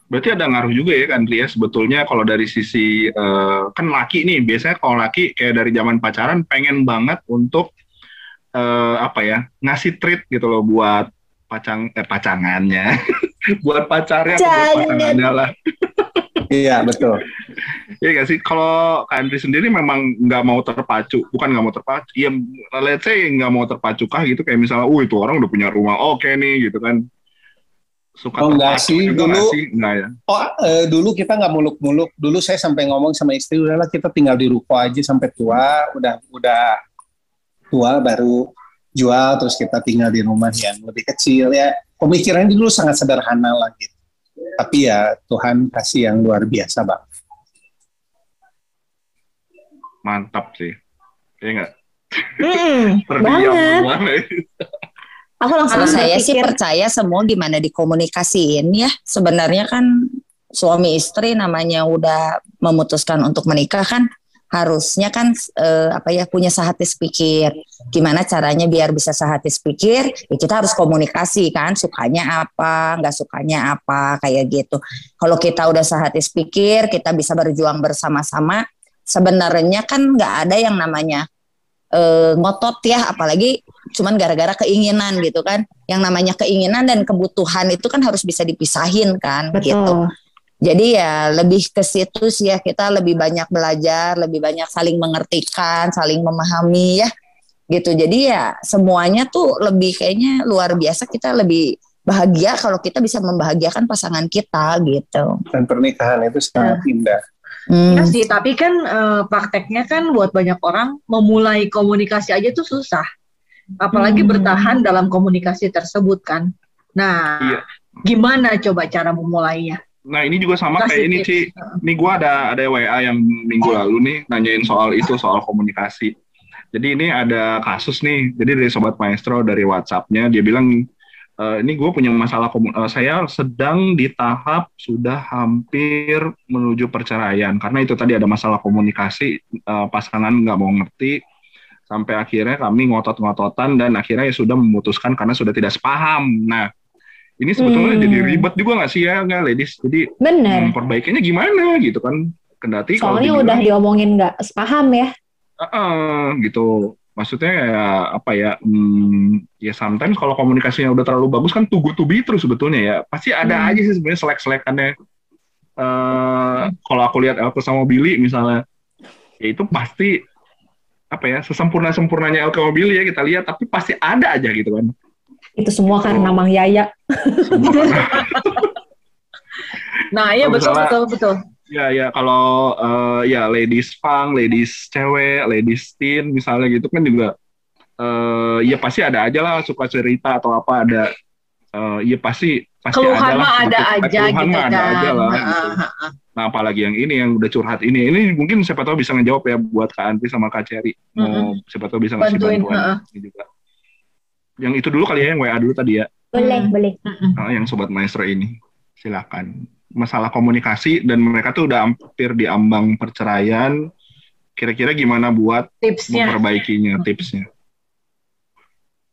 Berarti ada ngaruh juga ya kan Andri ya? Sebetulnya kalau dari sisi eh, kan laki nih biasanya kalau laki kayak dari zaman pacaran pengen banget untuk eh, apa ya ngasih treat gitu loh buat pacang eh, pacangannya. Buat pacarnya atau buat Jangan. pasangannya lah. Iya betul. Iya gak sih? Kalau Kak Andri sendiri memang nggak mau terpacu bukan nggak mau terpacu ya let's say nggak mau terpacu kah gitu? Kayak misalnya oh itu orang udah punya rumah oke nih gitu kan suka Oh, enggak terpacu sih, juga dulu- sih enggak ya Oh, eh, dulu kita nggak muluk-muluk. Dulu saya sampai ngomong sama istri, udahlah kita tinggal di ruko aja sampai tua. Udah udah tua baru jual, terus kita tinggal di rumah yang lebih kecil ya. Pemikirannya dulu sangat sederhana lah gitu. Tapi ya Tuhan kasih yang luar biasa, bang. mantap sih Iya nggak Hmm, Terdiam banget. Aku langsung Kalau saya sih percaya semua gimana dikomunikasiin ya. Sebenarnya kan suami istri namanya udah memutuskan untuk menikah kan harusnya kan eh, apa ya punya sehati sepikir. Gimana caranya biar bisa sehati sepikir? Ya kita harus komunikasi kan, sukanya apa, nggak sukanya apa kayak gitu. Kalau kita udah sehati sepikir, kita bisa berjuang bersama-sama. Sebenarnya kan nggak ada yang namanya eh, ngotot ya, apalagi cuman gara-gara keinginan gitu kan. Yang namanya keinginan dan kebutuhan itu kan harus bisa dipisahin kan gitu. betul. Jadi ya lebih ke situ sih ya kita lebih banyak belajar, lebih banyak saling mengertikan, saling memahami ya gitu. Jadi ya semuanya tuh lebih kayaknya luar biasa kita lebih bahagia kalau kita bisa membahagiakan pasangan kita gitu. Dan pernikahan itu sangat indah. Hmm. Iya sih, tapi kan eh, prakteknya kan buat banyak orang memulai komunikasi aja tuh susah. Apalagi Hmm. bertahan dalam komunikasi tersebut kan. Nah, Iya. gimana coba cara memulainya? Nah ini juga sama Kasih kayak ini tips. Ci. Nih gue ada ada WA yang minggu lalu nih nanyain soal itu soal komunikasi. Jadi ini ada kasus nih. Jadi dari sobat maestro dari WhatsAppnya dia bilang e, ini gue punya masalah komu- eh, saya sedang di tahap sudah hampir menuju perceraian karena itu tadi ada masalah komunikasi eh, pasangan nggak mau ngerti sampai akhirnya kami ngotot-ngototan dan akhirnya ya sudah memutuskan karena sudah tidak sepaham. Nah ini sebetulnya Hmm. jadi ribet juga nggak sih ya nggak ladies? Jadi Bener. Hmm, perbaikinya gimana gitu kan kendati kalau dibilang, udah diomongin nggak sepaham ya. "Ah, gitu maksudnya ya apa ya hmm, ya sometimes kalau komunikasinya udah terlalu bagus kan tugu tubi terus sebetulnya ya pasti ada Hmm. aja sih sebenarnya selek selekannya eh kalau aku lihat Elke sama Billy misalnya ya itu pasti apa ya sesempurna sempurnanya Elke sama Billy ya kita lihat tapi pasti ada aja gitu kan Itu semua karena Oh. Mang Yaya. Semua karena- Nah, iya betul betul betul. Ya ya kalau eh, ya ladies punk, ladies cewek, ladies teen misalnya gitu kan juga eh ya pasti ada aja lah suka cerita atau apa ada eh ya pasti pasti Keluhan ada lah mah ada aja Keluhan gitu mah ada kan. aja lah Nah, gitu. ah, ah. Nah apalagi yang ini yang udah curhat ini ini mungkin siapa tahu bisa ngejawab ya buat Kak Andri sama Kak Cherry mau siapa tahu bisa ngasih bantuan heeh. ini juga. Yang itu dulu kali ya yang WA dulu tadi ya Boleh, Hmm. boleh. Ah, yang sobat maestro ini silakan masalah komunikasi dan mereka tuh udah hampir di ambang perceraian kira-kira gimana buat Tipsnya. memperbaikinya tipsnya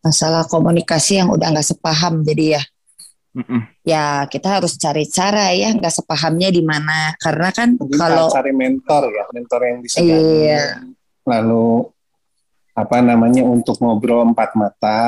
Masalah komunikasi yang udah nggak sepaham jadi ya Mm-mm. ya kita harus cari cara ya nggak sepahamnya di mana karena kan Mungkin kalau cari mentor ya, mentor yang bisa Iya. Lalu apa namanya untuk ngobrol empat mata.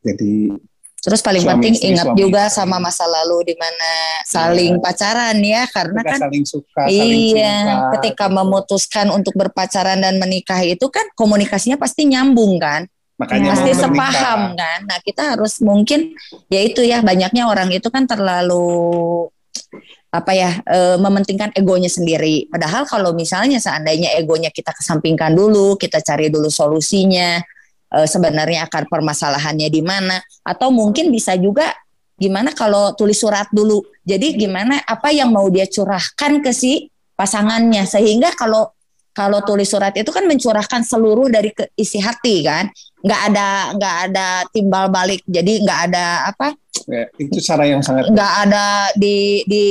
Jadi terus paling Suami penting istri, ingat suami juga istri. sama masa lalu di mana saling Iya. pacaran ya karena kita kan saling suka, saling iya cinta. ketika memutuskan untuk berpacaran dan menikah itu kan komunikasinya pasti nyambung kan Makanya pasti menikah. sepaham kan nah kita harus mungkin ya itu ya banyaknya orang itu kan terlalu apa ya eh, mementingkan egonya sendiri padahal kalau misalnya seandainya egonya kita kesampingkan dulu kita cari dulu solusinya eh, sebenarnya akar permasalahannya di mana. Atau mungkin bisa juga gimana kalau tulis surat dulu. Jadi gimana apa yang mau dia curahkan ke si pasangannya. Sehingga kalau kalau tulis surat itu kan mencurahkan seluruh dari ke isi hati kan. Nggak ada nggak ada timbal balik. Jadi nggak ada apa? Ya, itu cara yang sangat nggak ada di di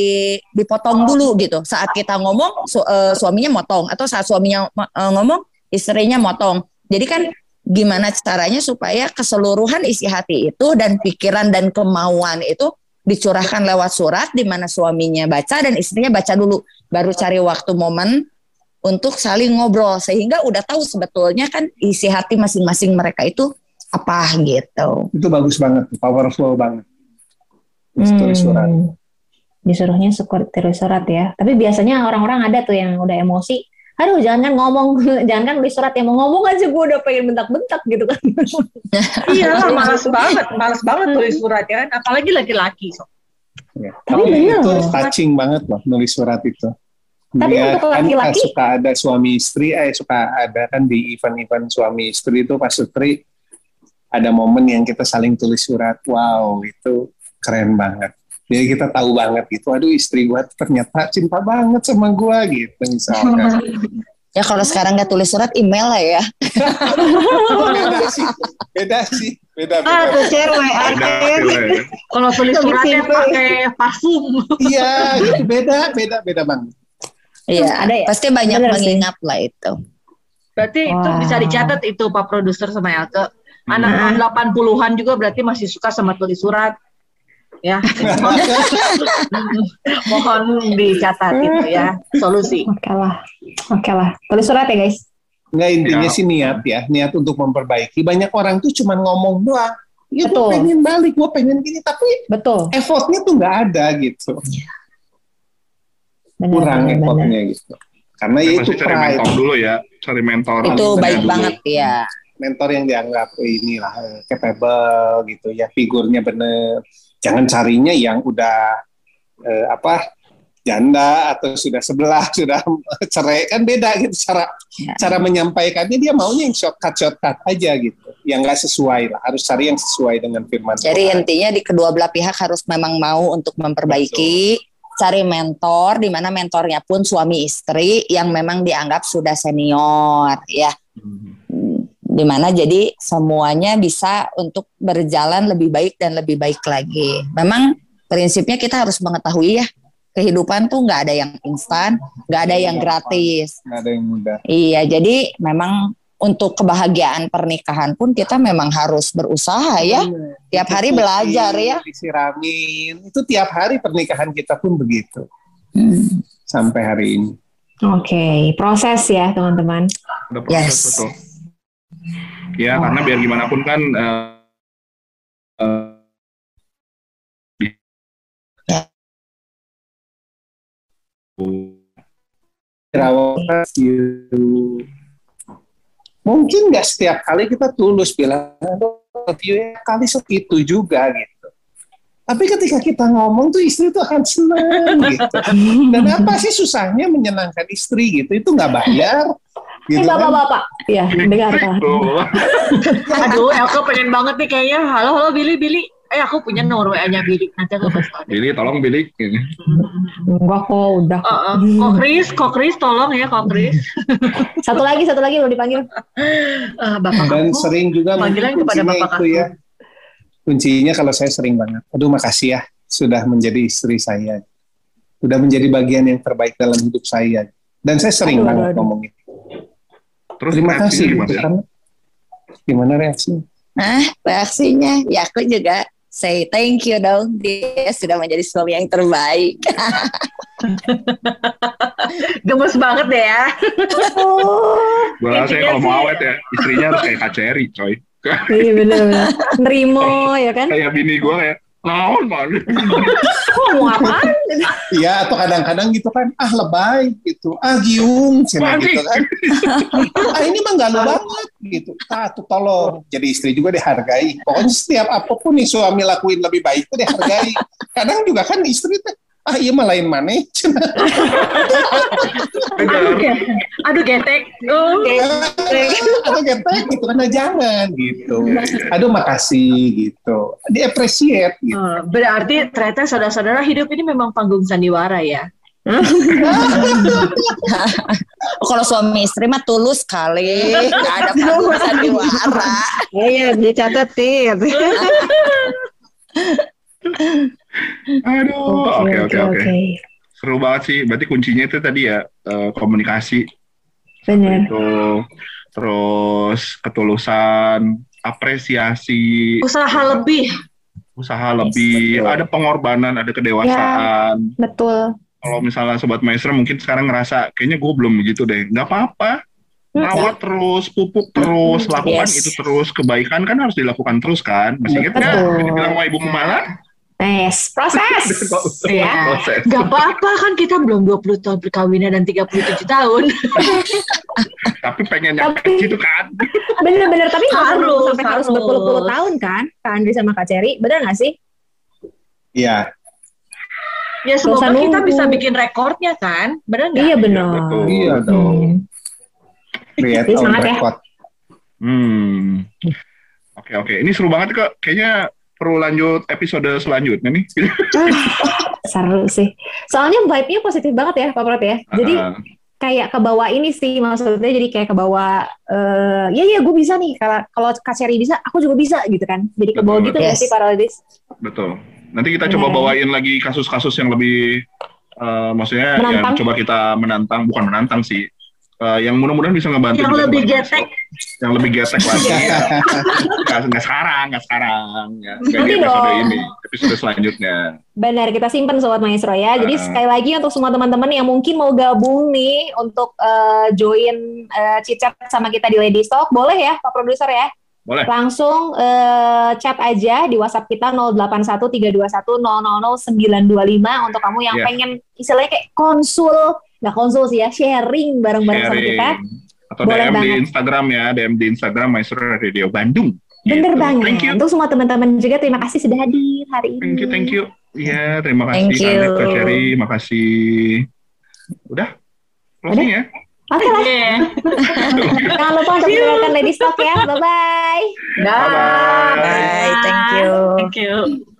dipotong dulu gitu. Saat kita ngomong su- eh, suaminya motong. Atau saat suaminya eh, ngomong istrinya motong. Jadi kan gimana caranya supaya keseluruhan isi hati itu dan pikiran dan kemauan itu dicurahkan lewat surat di mana suaminya baca dan istrinya baca dulu baru cari waktu momen untuk saling ngobrol sehingga udah tahu sebetulnya kan isi hati masing-masing mereka itu apa gitu. itu bagus banget, powerful banget. Tulis surat. Hmm. Disuruhnya tulis surat ya. Tapi biasanya orang-orang ada tuh yang udah emosi. Aduh, jangan kan ngomong, jangan kan tulis surat ya mau ngomong aja gue udah pengen bentak-bentak gitu kan. Iya lah, malas banget, malas banget tulis surat ya kan, apalagi laki-laki. So. Ya. Tapi Tapi bener itu touching banget loh nulis surat itu. Tapi Dia untuk kan laki-laki- suka ada suami istri, eh suka ada kan di event-event suami istri itu Pak Sutri ada momen yang kita saling tulis surat. Wow, itu keren banget. Jadi kita tahu banget gitu, aduh istri gua ternyata cinta banget sama gua gitu misalnya. Ya kalau sekarang nggak tulis surat email lah ya. beda sih, beda sih, beda Ah, beda. tuh share WA. Beda hasilnya. Kalau tulis suratnya pakai parfum. Iya, itu beda, beda, beda banget. Iya, Ada ya? pasti banyak Bener sih. mengingat lah itu. Berarti itu Wah. bisa dicatat itu Pak Produser sama Elke. Anak Hmm. tahun 80-an juga berarti masih suka sama tulis surat. Ya. Mohon dicatat itu ya solusi. Oke lah, oke lah. Tulis surat ya guys. Nggak intinya Ya. sih niat ya, niat untuk memperbaiki. Banyak orang tuh cuma ngomong doang. Ya gue pengen balik, gue pengen gini, tapi Betul. effortnya tuh nggak ada gitu. Benar, Kurang benar, benar. effortnya gitu. Karena ya itu Pasti cari pride. mentor dulu ya, cari mentor. Itu baik dulu. banget ya. mentor yang dianggap eh, inilah eh, capable gitu ya figurnya bener jangan carinya yang udah eh, apa janda atau sudah sebelah sudah cerai kan beda gitu cara Ya. cara menyampaikannya dia maunya yang shortcut shortcut aja gitu yang nggak sesuai lah harus cari yang sesuai dengan firman Jadi Tuhan. intinya di kedua belah pihak harus memang mau untuk memperbaiki, cari mentor, di mana mentornya pun suami istri yang memang dianggap sudah senior, ya. Hmm. Di mana jadi semuanya bisa untuk berjalan lebih baik dan lebih baik lagi. Memang prinsipnya kita harus mengetahui ya, kehidupan tuh nggak ada yang instan, nggak ada yang gratis. nggak ada yang mudah Iya, jadi memang untuk kebahagiaan pernikahan pun kita memang harus berusaha ya. Tiap hari belajar ya. disiramin itu tiap hari pernikahan kita pun begitu Hmm. sampai hari ini Oke, proses ya teman-teman. Ada proses Yes. betul. Ya, karena biar gimana pun kan eh, eh, di- Ya. You. Mungkin nggak setiap kali kita tulus bilang love you ya kali segitu juga gitu. Tapi ketika kita ngomong tuh istri tuh akan senang gitu. Dan apa sih susahnya menyenangkan istri gitu? Itu nggak bayar. Eh Gitu kan. bapak-bapak, ya dengarkan. Tuh. Aduh, Elke pengen banget nih kayaknya. Halo, halo Billy, Billy. Eh, aku punya nomor WA-nya Billy. Nanti aku kasih tau. Billy, tolong Billy. Enggak kok, udah. Oh, oh. Kok Chris, kok Chris tolong ya, kok Chris. Satu lagi, satu lagi belum dipanggil. Ah, bapak Dan kamu. sering juga Panggilan kepada bapak itu aku. ya. Kuncinya kalau saya sering banget. Aduh makasih ya sudah menjadi istri saya. Sudah menjadi bagian yang terbaik dalam hidup saya. Dan saya sering Aduh, banget aduh, aduh. ngomong itu. Terus Terima kasih gimana ya? kan. Gimana reaksinya? Nah, reaksinya ya aku juga say thank you dong. Dia sudah menjadi suami yang terbaik. Gemes banget deh ya. Gue rasa Intinya kalau mau awet ya, istrinya harus kayak Kak Cherry, coy. Iya bener-bener. Nerimo ya kan? Kayak bini gue kayak, naon man. Kok mau apaan? Iya atau kadang-kadang gitu kan, ah lebay gitu, ah giung, cina gitu kan. ah ini mah galau banget gitu. Ah tuh tolong, jadi istri juga dihargai. Pokoknya setiap apa pun yang suami lakuin lebih baik itu dihargai. Kadang juga kan istri tuh, ah iya mah lain mana, cina. Aduh, aduh getek. Oh. atau getek gitu kan, nah jangan gitu. Aduh makasih gitu, di-appreciate gitu. Eh, Berarti ternyata saudara-saudara hidup ini memang panggung sandiwara ya. Oh, kalau suami istri mah tulus kali, nggak ada panggung sandiwara. Iya, dicatetin. Aduh, oke oke oke. Seru banget sih. Berarti kuncinya itu tadi ya eh, komunikasi Bener. itu, terus ketulusan, apresiasi, Usaha lebih. usaha lebih, betul. ada pengorbanan, ada kedewasaan. Betul. Kalau misalnya sobat maestro mungkin sekarang ngerasa kayaknya gue belum begitu deh, nggak apa-apa. Rawat terus, pupuk terus, lakukan Yes. itu terus. Kebaikan kan harus dilakukan terus kan. Masih ingat nggak? Bilang sama Ibu Kumala? Yes, proses. Iya. Proses. Gak apa-apa kan kita belum 20 tahun perkawinan dan 37 tahun. Tapi pengen nyampe Tapi- situ kan. Bener-bener, tapi Harus, sampai harus harus. berpuluh-puluh tahun kan? Kak Andri sama Kak Cherry, bener gak sih? Iya, Ya semoga kita nunggu. bisa bikin rekornya kan. Bener nggak? Iya bener. betul. Iya dong. Create Iya, semangat ya. Hmm. Oke oke, ini seru banget kok. Kayaknya perlu lanjut episode selanjutnya nih. Seru sih. Soalnya vibe-nya positif banget ya, Pak Prat ya. Jadi Ah, kayak ke bawah ini sih maksudnya jadi kayak ke bawah eh ya ya gue bisa nih kalau kalau Kak Sherry bisa aku juga bisa gitu kan jadi ke bawah gitu yes. sih Betul. Nanti kita coba Benar. bawain lagi kasus-kasus yang lebih, eh, maksudnya Menantang. yang coba kita menantang, bukan menantang sih, Eh, yang mudah-mudahan bisa ngebantu. Yang lebih getek. masuk. Yang lebih getek lagi. Nggak nggak sekarang, nggak sekarang, nggak di episode ini, episode selanjutnya. Benar, kita simpen Sobat Maestro ya. Jadi Uh-uh. sekali lagi untuk semua teman-teman yang mungkin mau gabung nih untuk eh, join eh, chit chat sama kita di Lady Stock, boleh ya Pak Produser ya? Boleh. Langsung eh, chat aja di WhatsApp kita 081321000925 untuk kamu yang Iya. pengen istilahnya kayak konsul, nggak konsul sih ya, sharing bareng-bareng sama kita. Atau Boleh DM di banget. Instagram ya, DM di Instagram Maestro Radio Bandung. Bener Gitu. banget. Thank you. Untuk semua teman-teman juga terima kasih sudah hadir hari ini. Thank you, thank you. Iya, terima kasih Thank Kak you. Sherry, makasih. Udah? Closing ya? Oke lah, Iya. jangan lupa untuk mendengarkan Lady Stock ya. Bye-bye. Dah. Bye-bye. Bye, thank you. Thank you.